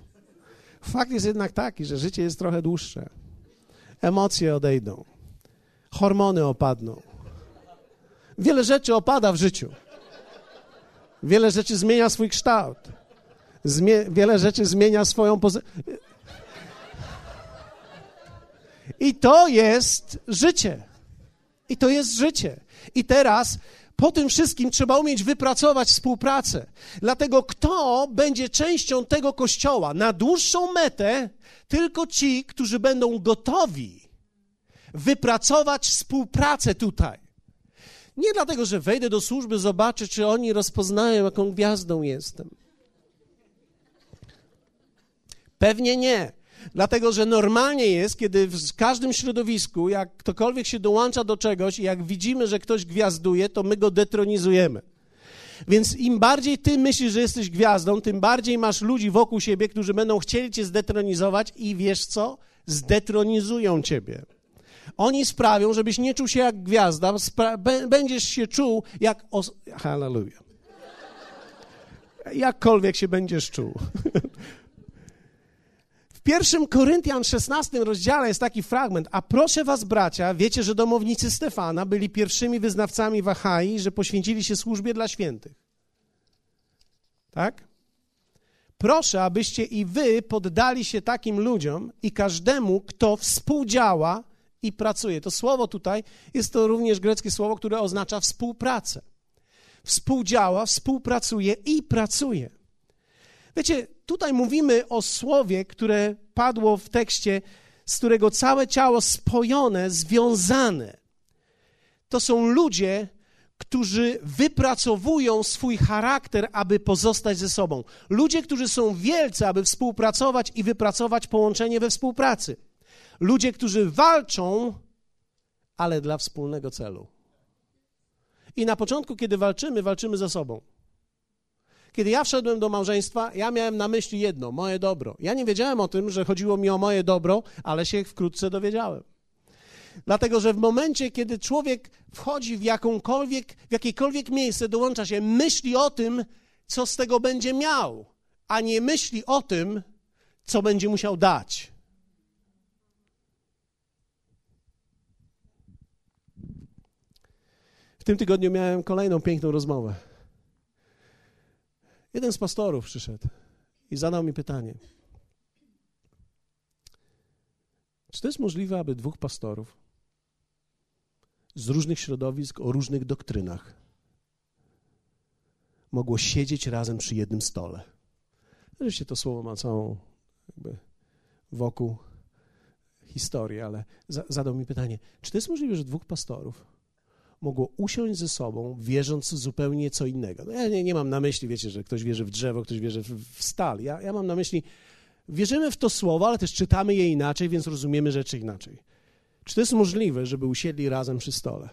Fakt jest jednak taki, że życie jest trochę dłuższe. Emocje odejdą, hormony opadną. Wiele rzeczy opada w życiu. Wiele rzeczy zmienia swój kształt. Zmie wiele rzeczy zmienia swoją pozycję. I to jest życie. I to jest życie. I teraz po tym wszystkim trzeba umieć wypracować współpracę. Dlatego kto będzie częścią tego kościoła na dłuższą metę, tylko ci, którzy będą gotowi wypracować współpracę tutaj. Nie dlatego, że wejdę do służby, zobaczę, czy oni rozpoznają, jaką gwiazdą jestem. Pewnie nie. Dlatego, że normalnie jest, kiedy w każdym środowisku, jak ktokolwiek się dołącza do czegoś i jak widzimy, że ktoś gwiazduje, to my go detronizujemy. Więc im bardziej ty myślisz, że jesteś gwiazdą, tym bardziej masz ludzi wokół siebie, którzy będą chcieli cię zdetronizować i wiesz co? Zdetronizują ciebie. Oni sprawią, żebyś nie czuł się jak gwiazda, będziesz się czuł jak. Os- Hallelujah. Jakkolwiek się będziesz czuł. W pierwszym Koryntian 16 rozdziale jest taki fragment. A proszę was, bracia, wiecie, że domownicy Stefana byli pierwszymi wyznawcami Wahai, że poświęcili się służbie dla świętych. Tak? Proszę, abyście i wy poddali się takim ludziom i każdemu, kto współdziała i pracuje. To słowo tutaj jest to również greckie słowo, które oznacza współpracę. Współdziała, współpracuje i pracuje. Wiecie, tutaj mówimy o słowie, które padło w tekście, z którego całe ciało spojone, związane. To są ludzie, którzy wypracowują swój charakter, aby pozostać ze sobą. Ludzie, którzy są wielcy, aby współpracować i wypracować połączenie we współpracy. Ludzie, którzy walczą, ale dla wspólnego celu. I na początku, kiedy walczymy, walczymy ze sobą. Kiedy ja wszedłem do małżeństwa, ja miałem na myśli jedno, moje dobro. Ja nie wiedziałem o tym, że chodziło mi o moje dobro, ale się wkrótce dowiedziałem. Dlatego, że w momencie, kiedy człowiek wchodzi w jakąkolwiek, w jakiekolwiek miejsce, dołącza się, myśli o tym, co z tego będzie miał, a nie myśli o tym, co będzie musiał dać. W tym tygodniu miałem kolejną piękną rozmowę. Jeden z pastorów przyszedł i zadał mi pytanie. Czy to jest możliwe, aby dwóch pastorów z różnych środowisk o różnych doktrynach mogło siedzieć razem przy jednym stole? Oczywiście to słowo ma całą jakby wokół historię, ale zadał mi pytanie, czy to jest możliwe, że dwóch pastorów mogło usiąść ze sobą, wierząc zupełnie co innego. No ja nie, nie mam na myśli, wiecie, że ktoś wierzy w drzewo, ktoś wierzy w, w stal. Ja, ja mam na myśli, wierzymy w to słowo, ale też czytamy je inaczej, więc rozumiemy rzeczy inaczej. Czy to jest możliwe, żeby usiedli razem przy stole?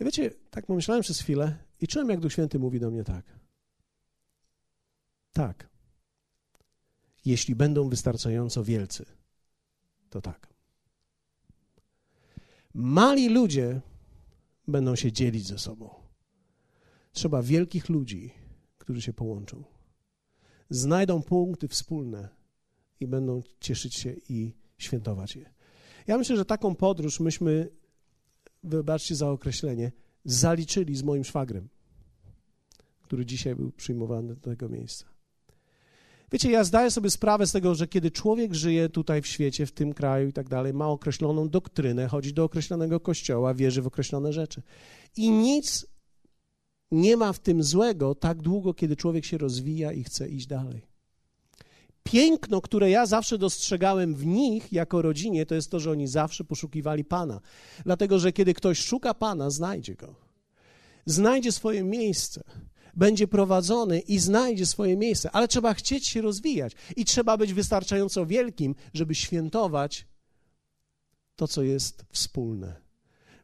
Ja wiecie, tak pomyślałem przez chwilę i czułem, jak Duch Święty mówi do mnie tak. Tak. Jeśli będą wystarczająco wielcy, to tak. Mali ludzie będą się dzielić ze sobą. Trzeba wielkich ludzi, którzy się połączą. Znajdą punkty wspólne i będą cieszyć się i świętować je. Ja myślę, że taką podróż myśmy, wybaczcie za określenie, zaliczyli z moim szwagrem, który dzisiaj był przyjmowany do tego miejsca. Wiecie, ja zdaję sobie sprawę z tego, że kiedy człowiek żyje tutaj w świecie, w tym kraju i tak dalej, ma określoną doktrynę, chodzi do określonego kościoła, wierzy w określone rzeczy. I nic nie ma w tym złego tak długo, kiedy człowiek się rozwija i chce iść dalej. Piękno, które ja zawsze dostrzegałem w nich jako rodzinie, to jest to, że oni zawsze poszukiwali Pana. Dlatego, że kiedy ktoś szuka Pana, znajdzie go. Znajdzie swoje miejsce będzie prowadzony i znajdzie swoje miejsce, ale trzeba chcieć się rozwijać i trzeba być wystarczająco wielkim, żeby świętować to, co jest wspólne.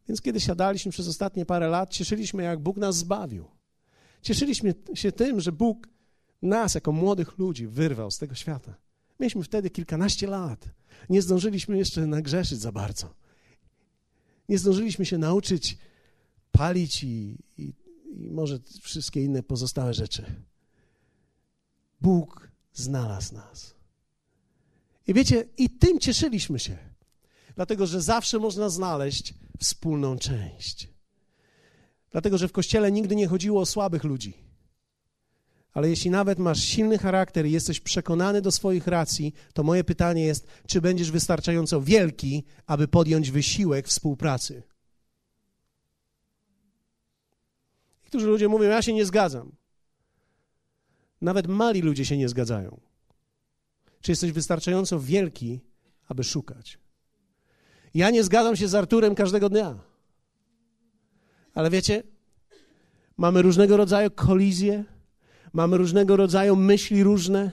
Więc kiedy siadaliśmy przez ostatnie parę lat, cieszyliśmy, jak Bóg nas zbawił. Cieszyliśmy się tym, że Bóg nas, jako młodych ludzi, wyrwał z tego świata. Mieliśmy wtedy kilkanaście lat. Nie zdążyliśmy jeszcze nagrzeszyć za bardzo. Nie zdążyliśmy się nauczyć palić i, i i może wszystkie inne pozostałe rzeczy. Bóg znalazł nas. I wiecie, i tym cieszyliśmy się, dlatego że zawsze można znaleźć wspólną część. Dlatego, że w kościele nigdy nie chodziło o słabych ludzi. Ale jeśli nawet masz silny charakter i jesteś przekonany do swoich racji, to moje pytanie jest, czy będziesz wystarczająco wielki, aby podjąć wysiłek współpracy? Niektórzy ludzie mówią, ja się nie zgadzam. Nawet mali ludzie się nie zgadzają. Czy jesteś wystarczająco wielki, aby szukać? Ja nie zgadzam się z Arturem każdego dnia. Ale wiecie, mamy różnego rodzaju kolizje, mamy różnego rodzaju myśli różne.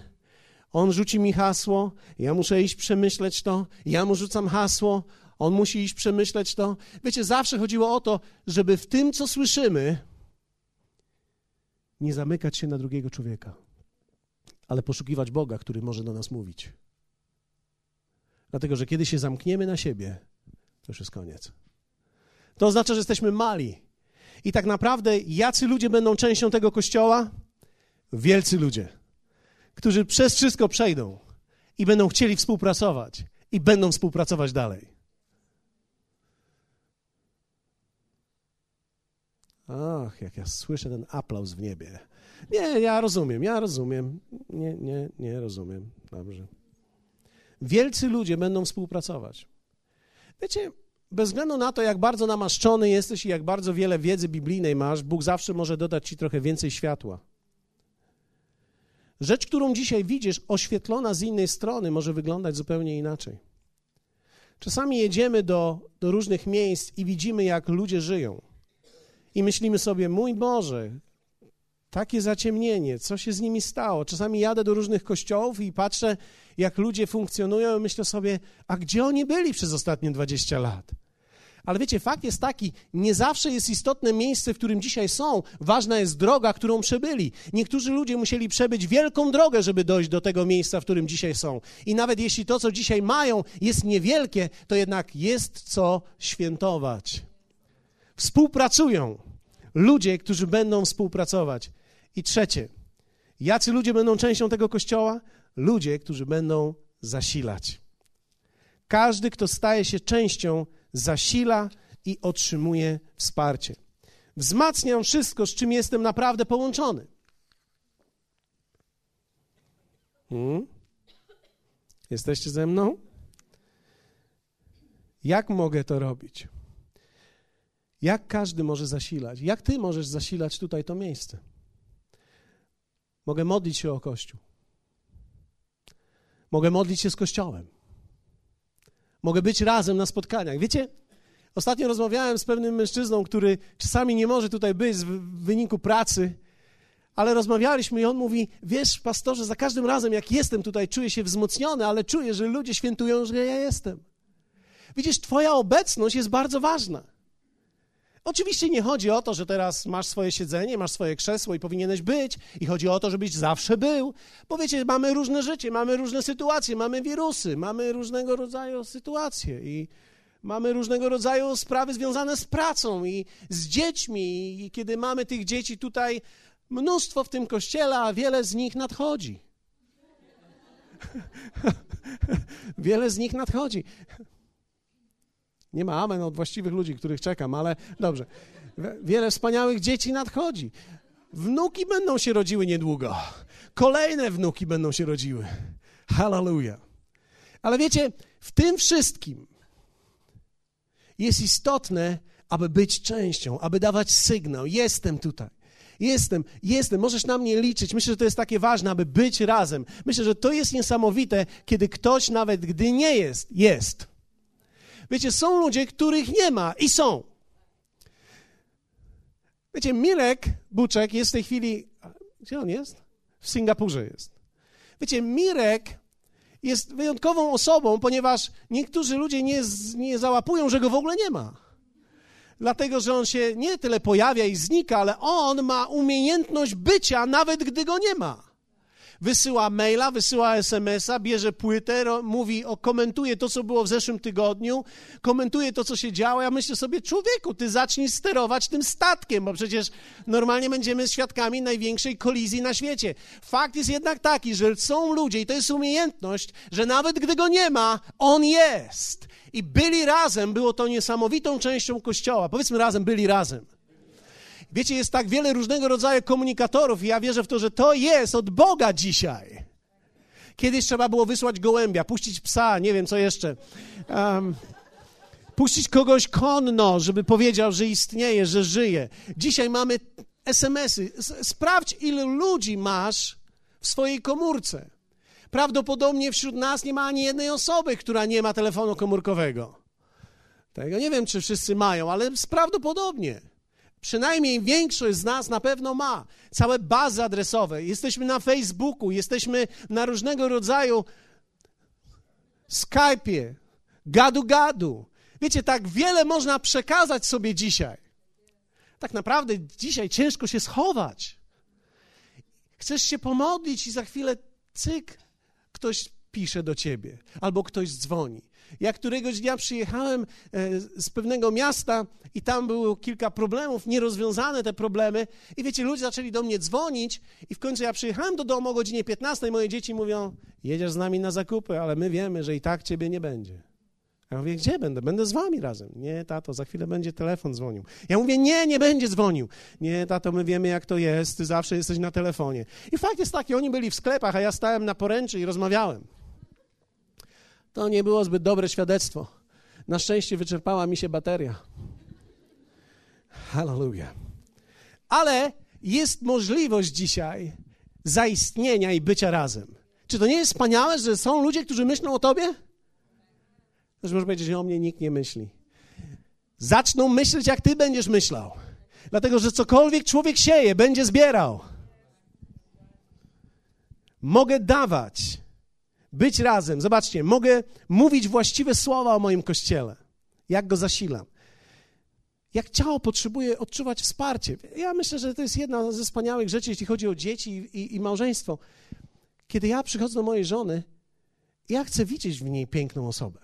On rzuci mi hasło, ja muszę iść przemyśleć to, ja mu rzucam hasło, on musi iść przemyśleć to. Wiecie, zawsze chodziło o to, żeby w tym, co słyszymy, nie zamykać się na drugiego człowieka, ale poszukiwać Boga, który może do nas mówić. Dlatego, że kiedy się zamkniemy na siebie, to już jest koniec. To oznacza, że jesteśmy mali. I tak naprawdę, jacy ludzie będą częścią tego kościoła? Wielcy ludzie, którzy przez wszystko przejdą i będą chcieli współpracować i będą współpracować dalej. Ach, jak ja słyszę ten aplauz w niebie. Nie, ja rozumiem, ja rozumiem. Nie, nie, nie rozumiem. Dobrze. Wielcy ludzie będą współpracować. Wiecie, bez względu na to, jak bardzo namaszczony jesteś i jak bardzo wiele wiedzy biblijnej masz, Bóg zawsze może dodać ci trochę więcej światła. Rzecz, którą dzisiaj widzisz, oświetlona z innej strony, może wyglądać zupełnie inaczej. Czasami jedziemy do, do różnych miejsc i widzimy, jak ludzie żyją i myślimy sobie, mój Boże, takie zaciemnienie, co się z nimi stało? Czasami jadę do różnych kościołów i patrzę, jak ludzie funkcjonują, i myślę sobie, a gdzie oni byli przez ostatnie 20 lat? Ale wiecie, fakt jest taki, nie zawsze jest istotne miejsce, w którym dzisiaj są. Ważna jest droga, którą przebyli. Niektórzy ludzie musieli przebyć wielką drogę, żeby dojść do tego miejsca, w którym dzisiaj są. I nawet jeśli to, co dzisiaj mają, jest niewielkie, to jednak jest co świętować współpracują. Ludzie, którzy będą współpracować. I trzecie, jacy ludzie będą częścią tego kościoła? Ludzie, którzy będą zasilać. Każdy, kto staje się częścią, zasila i otrzymuje wsparcie. Wzmacniam wszystko, z czym jestem naprawdę połączony. Hmm? Jesteście ze mną? Jak mogę to robić? Jak każdy może zasilać? Jak ty możesz zasilać tutaj to miejsce? Mogę modlić się o Kościół. Mogę modlić się z Kościołem. Mogę być razem na spotkaniach. Wiecie, ostatnio rozmawiałem z pewnym mężczyzną, który czasami nie może tutaj być w wyniku pracy, ale rozmawialiśmy i on mówi: Wiesz, pastorze, za każdym razem, jak jestem tutaj, czuję się wzmocniony, ale czuję, że ludzie świętują, że ja jestem. Widzisz, Twoja obecność jest bardzo ważna. Oczywiście nie chodzi o to, że teraz masz swoje siedzenie, masz swoje krzesło i powinieneś być, i chodzi o to, żebyś zawsze był, bo wiecie, mamy różne życie, mamy różne sytuacje, mamy wirusy, mamy różnego rodzaju sytuacje i Mamy różnego rodzaju sprawy związane z pracą i z dziećmi. I kiedy mamy tych dzieci tutaj mnóstwo w tym kościele, a wiele z nich nadchodzi. wiele z nich nadchodzi. Nie ma amen od właściwych ludzi, których czekam, ale dobrze. Wiele wspaniałych dzieci nadchodzi. Wnuki będą się rodziły niedługo. Kolejne wnuki będą się rodziły. Hallelujah. Ale wiecie, w tym wszystkim jest istotne, aby być częścią, aby dawać sygnał. Jestem tutaj. Jestem, jestem, możesz na mnie liczyć. Myślę, że to jest takie ważne, aby być razem. Myślę, że to jest niesamowite, kiedy ktoś nawet gdy nie jest, jest. Wiecie, są ludzie, których nie ma i są. Wiecie, Mirek Buczek jest w tej chwili. Gdzie on jest? W Singapurze jest. Wiecie, Mirek jest wyjątkową osobą, ponieważ niektórzy ludzie nie, nie załapują, że go w ogóle nie ma. Dlatego, że on się nie tyle pojawia i znika, ale on ma umiejętność bycia, nawet gdy go nie ma wysyła maila, wysyła SMS-a, bierze płytę, mówi, o, komentuje to, co było w zeszłym tygodniu, komentuje to, co się działo. Ja myślę sobie, człowieku, ty zacznij sterować tym statkiem, bo przecież normalnie będziemy świadkami największej kolizji na świecie. Fakt jest jednak taki, że są ludzie, i to jest umiejętność, że nawet gdy go nie ma, on jest. I byli razem, było to niesamowitą częścią Kościoła. Powiedzmy razem, byli razem. Wiecie, jest tak wiele różnego rodzaju komunikatorów i ja wierzę w to, że to jest od Boga dzisiaj. Kiedyś trzeba było wysłać gołębia, puścić psa, nie wiem co jeszcze. Um, puścić kogoś konno, żeby powiedział, że istnieje, że żyje. Dzisiaj mamy SMS-y. Sprawdź, ile ludzi masz w swojej komórce. Prawdopodobnie wśród nas nie ma ani jednej osoby, która nie ma telefonu komórkowego. Tego nie wiem, czy wszyscy mają, ale prawdopodobnie. Przynajmniej większość z nas na pewno ma całe bazy adresowe. Jesteśmy na Facebooku, jesteśmy na różnego rodzaju Skype'ie, gadu-gadu. Wiecie, tak wiele można przekazać sobie dzisiaj. Tak naprawdę dzisiaj ciężko się schować. Chcesz się pomodlić i za chwilę cyk, ktoś pisze do ciebie albo ktoś dzwoni. Ja któregoś dnia przyjechałem e, z pewnego miasta i tam było kilka problemów, nierozwiązane te problemy. I wiecie, ludzie zaczęli do mnie dzwonić i w końcu ja przyjechałem do domu o godzinie 15 i moje dzieci mówią, jedziesz z nami na zakupy, ale my wiemy, że i tak ciebie nie będzie. Ja mówię, gdzie będę? Będę z wami razem. Nie, tato, za chwilę będzie telefon dzwonił. Ja mówię, nie, nie będzie dzwonił. Nie, tato, my wiemy, jak to jest, ty zawsze jesteś na telefonie. I fakt jest taki, oni byli w sklepach, a ja stałem na poręczy i rozmawiałem. To nie było zbyt dobre świadectwo. Na szczęście wyczerpała mi się bateria. Hallelujah. Ale jest możliwość dzisiaj zaistnienia i bycia razem. Czy to nie jest wspaniałe, że są ludzie, którzy myślą o tobie? Też może powiedzieć, że o mnie nikt nie myśli. Zaczną myśleć, jak ty będziesz myślał. Dlatego, że cokolwiek człowiek sieje, będzie zbierał. Mogę dawać być razem. Zobaczcie, mogę mówić właściwe słowa o moim kościele. Jak go zasilam. Jak ciało potrzebuje odczuwać wsparcie. Ja myślę, że to jest jedna ze wspaniałych rzeczy, jeśli chodzi o dzieci i, i, i małżeństwo. Kiedy ja przychodzę do mojej żony, ja chcę widzieć w niej piękną osobę.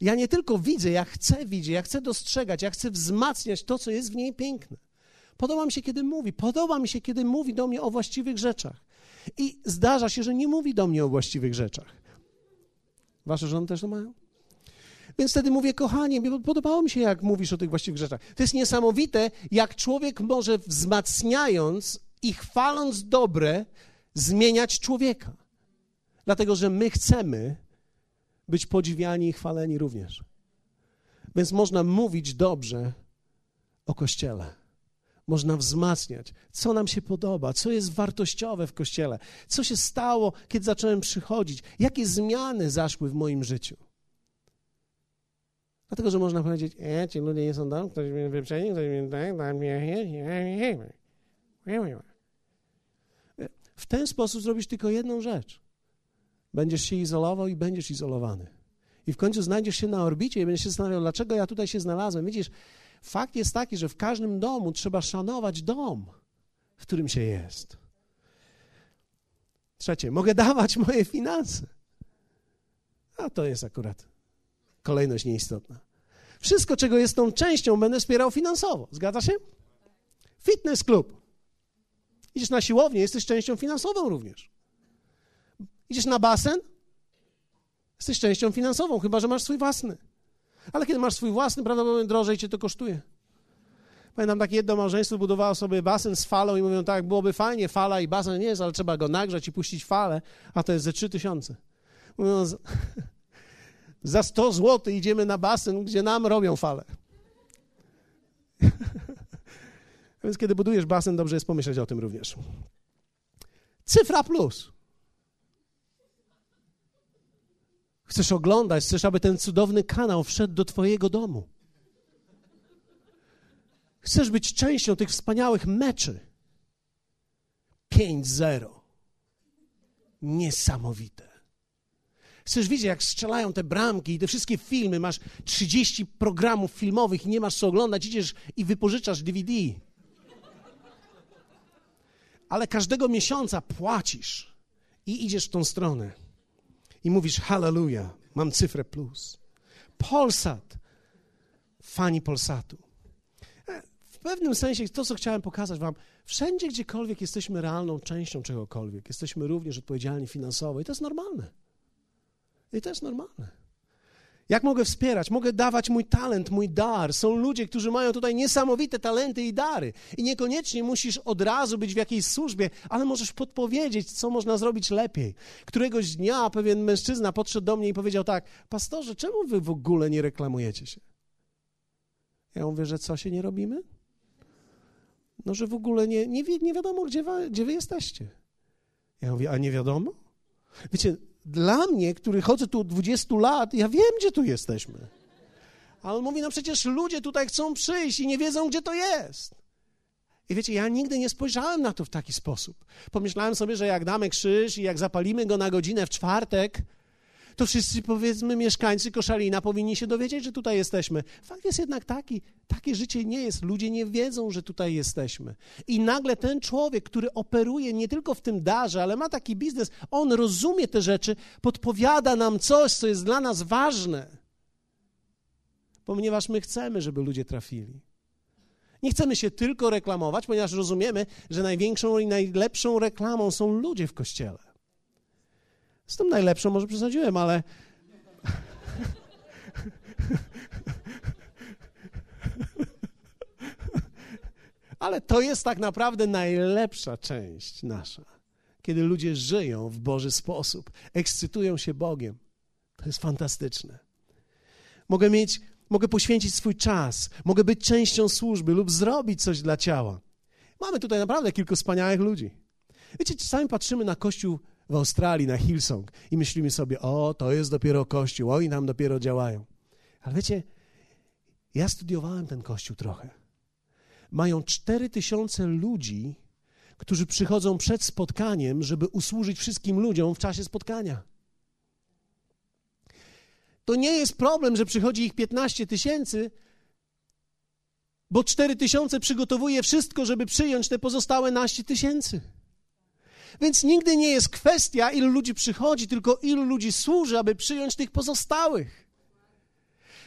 Ja nie tylko widzę, ja chcę widzieć, ja chcę dostrzegać, ja chcę wzmacniać to, co jest w niej piękne. Podoba mi się, kiedy mówi, podoba mi się, kiedy mówi do mnie o właściwych rzeczach. I zdarza się, że nie mówi do mnie o właściwych rzeczach. Wasze żony też to mają? Więc wtedy mówię, kochanie, podobało mi się, jak mówisz o tych właściwych rzeczach. To jest niesamowite, jak człowiek może wzmacniając i chwaląc dobre, zmieniać człowieka. Dlatego, że my chcemy być podziwiani i chwaleni również. Więc można mówić dobrze o Kościele. Można wzmacniać, co nam się podoba, co jest wartościowe w Kościele, co się stało, kiedy zacząłem przychodzić, jakie zmiany zaszły w moim życiu. Dlatego, że można powiedzieć, e, ci ludzie nie są dobrzy, ktoś mnie wyprzedzi, ktoś mnie tak, tak W ten sposób zrobisz tylko jedną rzecz. Będziesz się izolował i będziesz izolowany. I w końcu znajdziesz się na orbicie i będziesz się zastanawiał, dlaczego ja tutaj się znalazłem. Widzisz, fakt jest taki, że w każdym domu trzeba szanować dom, w którym się jest. Trzecie, mogę dawać moje finanse. A to jest akurat kolejność nieistotna. Wszystko, czego jest tą częścią, będę wspierał finansowo. Zgadza się? Fitness klub. Idziesz na siłownię, jesteś częścią finansową również. Idziesz na basen, jesteś częścią finansową, chyba że masz swój własny. Ale kiedy masz swój własny, prawdopodobnie drożej cię to kosztuje. Pamiętam takie jedno małżeństwo budowało sobie basen z falą i mówią tak, byłoby fajnie, fala i basen jest, ale trzeba go nagrzać i puścić falę, a to jest ze trzy tysiące. Mówią, za 100 zł idziemy na basen, gdzie nam robią fale. Więc kiedy budujesz basen, dobrze jest pomyśleć o tym również. Cyfra plus. Chcesz oglądać, chcesz, aby ten cudowny kanał wszedł do Twojego domu. Chcesz być częścią tych wspaniałych meczy. 5-0. Niesamowite. Chcesz widzieć, jak strzelają te bramki i te wszystkie filmy. Masz 30 programów filmowych i nie masz co oglądać. Idziesz i wypożyczasz DVD. Ale każdego miesiąca płacisz i idziesz w tą stronę. I mówisz, hallelujah, mam cyfrę plus. Polsat. Fani Polsatu pewnym sensie to, co chciałem pokazać Wam, wszędzie, gdziekolwiek jesteśmy realną częścią czegokolwiek, jesteśmy również odpowiedzialni finansowo i to jest normalne. I to jest normalne. Jak mogę wspierać? Mogę dawać mój talent, mój dar. Są ludzie, którzy mają tutaj niesamowite talenty i dary. I niekoniecznie musisz od razu być w jakiejś służbie, ale możesz podpowiedzieć, co można zrobić lepiej. Któregoś dnia pewien mężczyzna podszedł do mnie i powiedział tak: Pastorze, czemu wy w ogóle nie reklamujecie się? Ja mówię, że co się nie robimy? no że w ogóle nie, nie, nie wiadomo, gdzie, gdzie wy jesteście. Ja mówię, a nie wiadomo? Wiecie, dla mnie, który chodzę tu od 20 lat, ja wiem, gdzie tu jesteśmy. Ale on mówi, no przecież ludzie tutaj chcą przyjść i nie wiedzą, gdzie to jest. I wiecie, ja nigdy nie spojrzałem na to w taki sposób. Pomyślałem sobie, że jak damy krzyż i jak zapalimy go na godzinę w czwartek, to wszyscy, powiedzmy, mieszkańcy Koszalina powinni się dowiedzieć, że tutaj jesteśmy. Fakt jest jednak taki, takie życie nie jest. Ludzie nie wiedzą, że tutaj jesteśmy. I nagle ten człowiek, który operuje nie tylko w tym darze, ale ma taki biznes, on rozumie te rzeczy, podpowiada nam coś, co jest dla nas ważne. Ponieważ my chcemy, żeby ludzie trafili. Nie chcemy się tylko reklamować, ponieważ rozumiemy, że największą i najlepszą reklamą są ludzie w kościele. Z tym najlepszą może przesadziłem, ale... ale to jest tak naprawdę najlepsza część nasza. Kiedy ludzie żyją w Boży sposób, ekscytują się Bogiem. To jest fantastyczne. Mogę mieć, mogę poświęcić swój czas, mogę być częścią służby lub zrobić coś dla ciała. Mamy tutaj naprawdę kilku wspaniałych ludzi. Wiecie, czasami patrzymy na Kościół w Australii na Hillsong i myślimy sobie, o, to jest dopiero kościół, oni nam dopiero działają. Ale wiecie, ja studiowałem ten kościół trochę. Mają cztery tysiące ludzi, którzy przychodzą przed spotkaniem, żeby usłużyć wszystkim ludziom w czasie spotkania. To nie jest problem, że przychodzi ich 15 tysięcy, bo 4 tysiące przygotowuje wszystko, żeby przyjąć te pozostałe naście tysięcy. Więc nigdy nie jest kwestia, ilu ludzi przychodzi, tylko ilu ludzi służy, aby przyjąć tych pozostałych.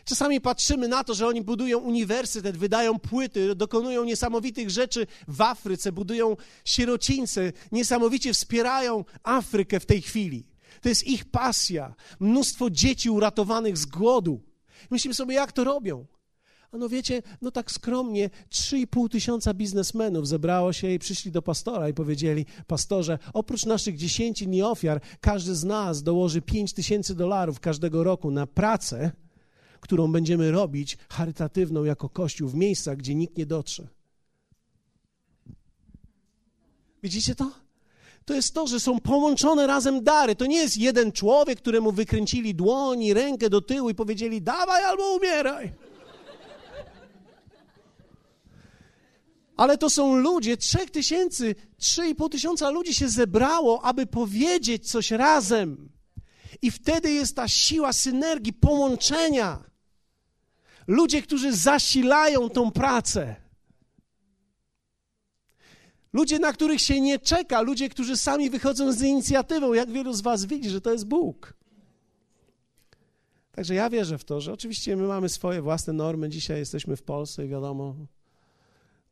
Czasami patrzymy na to, że oni budują uniwersytet, wydają płyty, dokonują niesamowitych rzeczy w Afryce, budują sierocińce, niesamowicie wspierają Afrykę w tej chwili. To jest ich pasja. Mnóstwo dzieci uratowanych z głodu. Myślimy sobie, jak to robią. A no wiecie, no tak skromnie, 3,5 tysiąca biznesmenów zebrało się i przyszli do pastora i powiedzieli, pastorze, oprócz naszych dziesięcin i ofiar, każdy z nas dołoży 5 tysięcy dolarów każdego roku na pracę, którą będziemy robić charytatywną jako Kościół w miejscach, gdzie nikt nie dotrze. Widzicie to? To jest to, że są połączone razem dary. To nie jest jeden człowiek, któremu wykręcili dłoń i rękę do tyłu i powiedzieli: dawaj albo umieraj. Ale to są ludzie, trzech tysięcy, trzy i pół tysiąca ludzi się zebrało, aby powiedzieć coś razem. I wtedy jest ta siła synergii, połączenia. Ludzie, którzy zasilają tą pracę. Ludzie, na których się nie czeka, ludzie, którzy sami wychodzą z inicjatywą. Jak wielu z Was widzi, że to jest Bóg. Także ja wierzę w to, że oczywiście my mamy swoje własne normy. Dzisiaj jesteśmy w Polsce i wiadomo,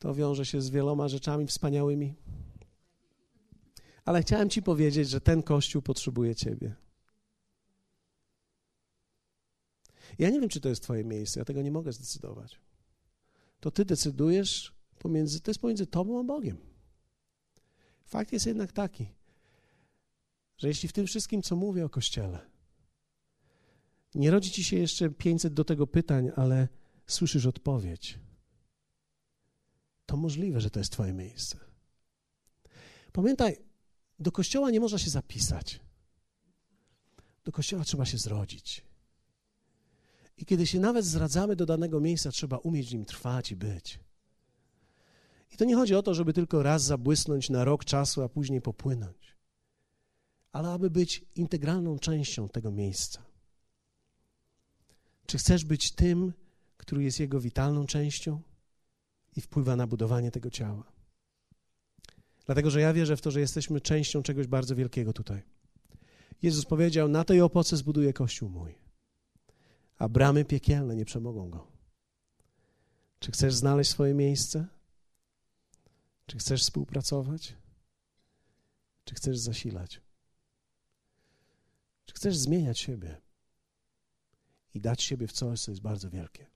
to wiąże się z wieloma rzeczami wspaniałymi. Ale chciałem Ci powiedzieć, że ten Kościół potrzebuje Ciebie. Ja nie wiem, czy to jest Twoje miejsce, ja tego nie mogę zdecydować. To Ty decydujesz, pomiędzy, to jest pomiędzy Tobą a Bogiem. Fakt jest jednak taki, że jeśli w tym wszystkim, co mówię o Kościele, nie rodzi Ci się jeszcze 500 do tego pytań, ale słyszysz odpowiedź, to możliwe, że to jest Twoje miejsce. Pamiętaj, do kościoła nie można się zapisać. Do kościoła trzeba się zrodzić. I kiedy się nawet zradzamy do danego miejsca, trzeba umieć w nim trwać i być. I to nie chodzi o to, żeby tylko raz zabłysnąć na rok czasu, a później popłynąć, ale aby być integralną częścią tego miejsca. Czy chcesz być tym, który jest jego witalną częścią i wpływa na budowanie tego ciała? Dlatego, że ja wierzę w to, że jesteśmy częścią czegoś bardzo wielkiego tutaj. Jezus powiedział: Na tej opoce zbuduję kościół mój, a bramy piekielne nie przemogą go. Czy chcesz znaleźć swoje miejsce? Czy chcesz współpracować? Czy chcesz zasilać? Czy chcesz zmieniać siebie i dać siebie w coś, co jest bardzo wielkie?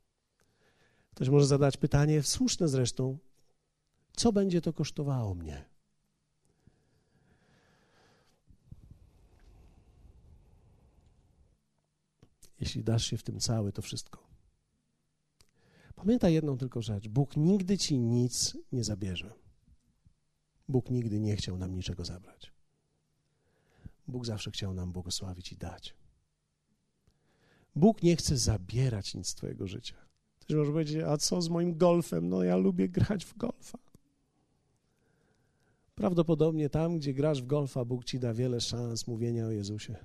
Ktoś może zadać pytanie, słuszne zresztą, co będzie to kosztowało mnie? Jeśli dasz się w tym cały, to wszystko. Pamiętaj jedną tylko rzecz: Bóg nigdy ci nic nie zabierze. Bóg nigdy nie chciał nam niczego zabrać. Bóg zawsze chciał nam błogosławić i dać. Bóg nie chce zabierać nic z Twojego życia. Ktoś może powiedzieć, a co z moim golfem? No ja lubię grać w golfa. Prawdopodobnie tam, gdzie grasz w golfa, Bóg ci da wiele szans mówienia o Jezusie.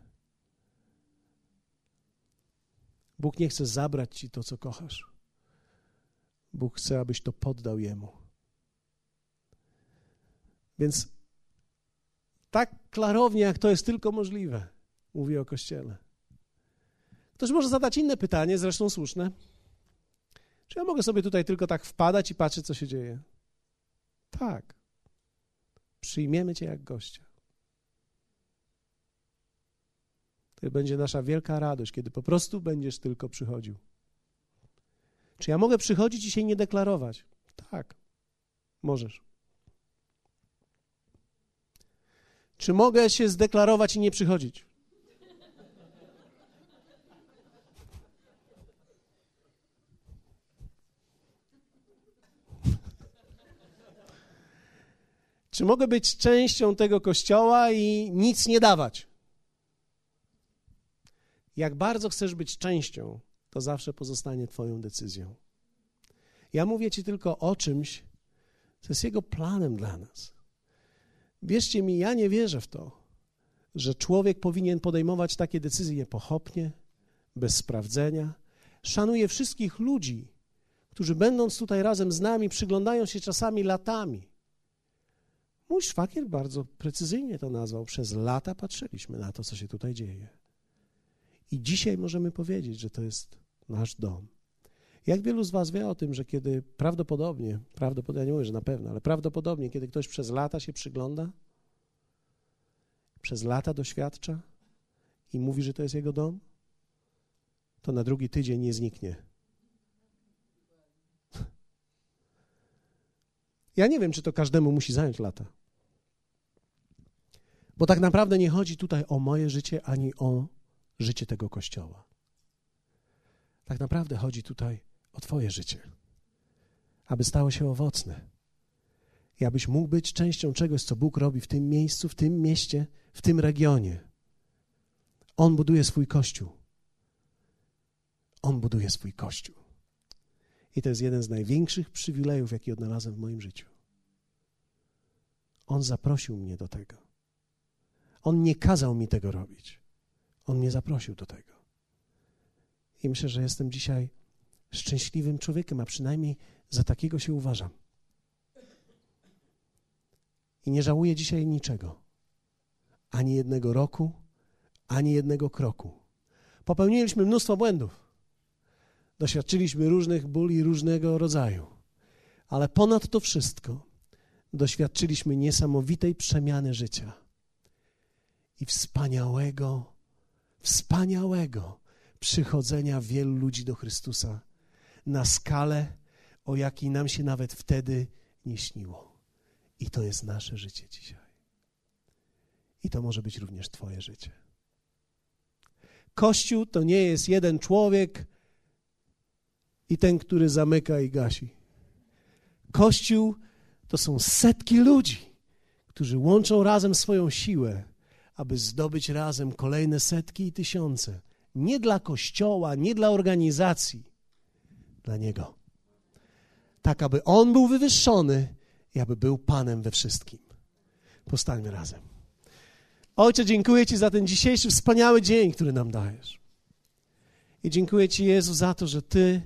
Bóg nie chce zabrać ci to, co kochasz. Bóg chce, abyś to poddał Jemu. Więc tak klarownie, jak to jest tylko możliwe, mówi o Kościele. Ktoś może zadać inne pytanie, zresztą słuszne. Czy ja mogę sobie tutaj tylko tak wpadać i patrzeć, co się dzieje? Tak. Przyjmiemy Cię jak gościa. To będzie nasza wielka radość, kiedy po prostu będziesz tylko przychodził. Czy ja mogę przychodzić i się nie deklarować? Tak, możesz. Czy mogę się zdeklarować i nie przychodzić? Czy mogę być częścią tego kościoła i nic nie dawać? Jak bardzo chcesz być częścią, to zawsze pozostanie Twoją decyzją. Ja mówię Ci tylko o czymś, co jest Jego planem dla nas. Wierzcie mi, ja nie wierzę w to, że człowiek powinien podejmować takie decyzje pochopnie, bez sprawdzenia. Szanuję wszystkich ludzi, którzy będąc tutaj razem z nami, przyglądają się czasami latami. Mój szwagier bardzo precyzyjnie to nazwał. Przez lata patrzyliśmy na to, co się tutaj dzieje. I dzisiaj możemy powiedzieć, że to jest nasz dom. Jak wielu z Was wie o tym, że kiedy prawdopodobnie, prawdopodobnie, ja nie mówię, że na pewno, ale prawdopodobnie, kiedy ktoś przez lata się przygląda, przez lata doświadcza i mówi, że to jest jego dom, to na drugi tydzień nie zniknie. Ja nie wiem, czy to każdemu musi zająć lata. Bo tak naprawdę nie chodzi tutaj o moje życie ani o życie tego kościoła. Tak naprawdę chodzi tutaj o Twoje życie, aby stało się owocne i abyś mógł być częścią czegoś, co Bóg robi w tym miejscu, w tym mieście, w tym regionie. On buduje swój kościół. On buduje swój kościół. I to jest jeden z największych przywilejów, jaki odnalazłem w moim życiu. On zaprosił mnie do tego. On nie kazał mi tego robić. On mnie zaprosił do tego. I myślę, że jestem dzisiaj szczęśliwym człowiekiem, a przynajmniej za takiego się uważam. I nie żałuję dzisiaj niczego. Ani jednego roku, ani jednego kroku. Popełniliśmy mnóstwo błędów. Doświadczyliśmy różnych bóli różnego rodzaju. Ale ponad to wszystko doświadczyliśmy niesamowitej przemiany życia i wspaniałego, wspaniałego przychodzenia wielu ludzi do Chrystusa na skalę, o jakiej nam się nawet wtedy nie śniło. I to jest nasze życie dzisiaj. I to może być również Twoje życie. Kościół to nie jest jeden człowiek i ten, który zamyka i gasi. Kościół to są setki ludzi, którzy łączą razem swoją siłę, aby zdobyć razem kolejne setki i tysiące. Nie dla kościoła, nie dla organizacji, dla Niego. Tak, aby On był wywyższony i aby był Panem we wszystkim. Postańmy razem. Ojcze, dziękuję Ci za ten dzisiejszy wspaniały dzień, który nam dajesz. I dziękuję Ci, Jezu, za to, że Ty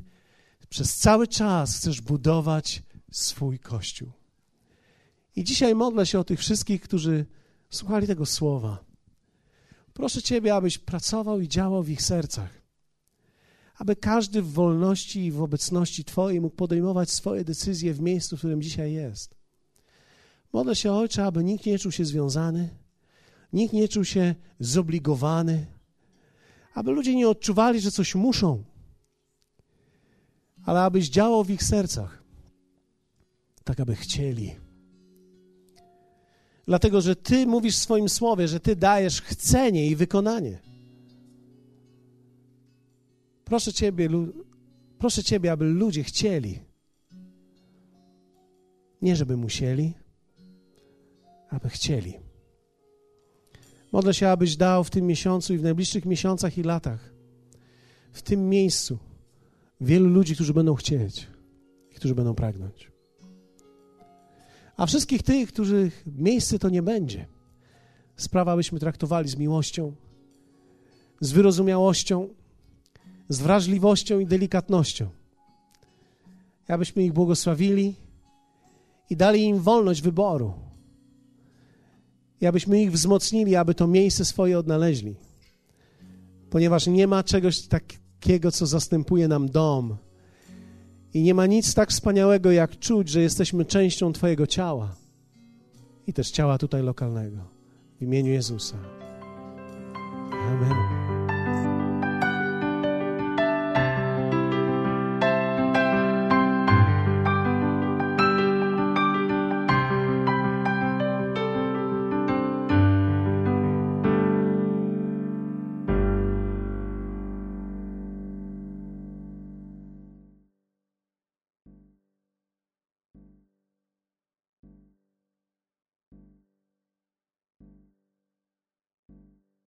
przez cały czas chcesz budować swój Kościół. I dzisiaj modlę się o tych wszystkich, którzy słuchali tego słowa. Proszę Ciebie, abyś pracował i działał w ich sercach. Aby każdy w wolności i w obecności Twojej mógł podejmować swoje decyzje w miejscu, w którym dzisiaj jest. Modlę się, Ojcze, aby nikt nie czuł się związany, nikt nie czuł się zobligowany, aby ludzie nie odczuwali, że coś muszą, ale abyś działał w ich sercach, tak aby chcieli. Dlatego, że Ty mówisz w swoim słowie, że Ty dajesz chcenie i wykonanie. Proszę Ciebie, proszę Ciebie, aby ludzie chcieli. Nie żeby musieli, aby chcieli. Modlę się, abyś dał w tym miesiącu i w najbliższych miesiącach i latach, w tym miejscu, wielu ludzi, którzy będą chcieć i którzy będą pragnąć. A wszystkich tych, których miejsce to nie będzie, sprawa byśmy traktowali z miłością, z wyrozumiałością, z wrażliwością i delikatnością. Abyśmy ich błogosławili i dali im wolność wyboru. I abyśmy ich wzmocnili, aby to miejsce swoje odnaleźli. Ponieważ nie ma czegoś takiego, co zastępuje nam dom. I nie ma nic tak wspaniałego, jak czuć, że jesteśmy częścią Twojego ciała i też ciała tutaj lokalnego. W imieniu Jezusa. Amen.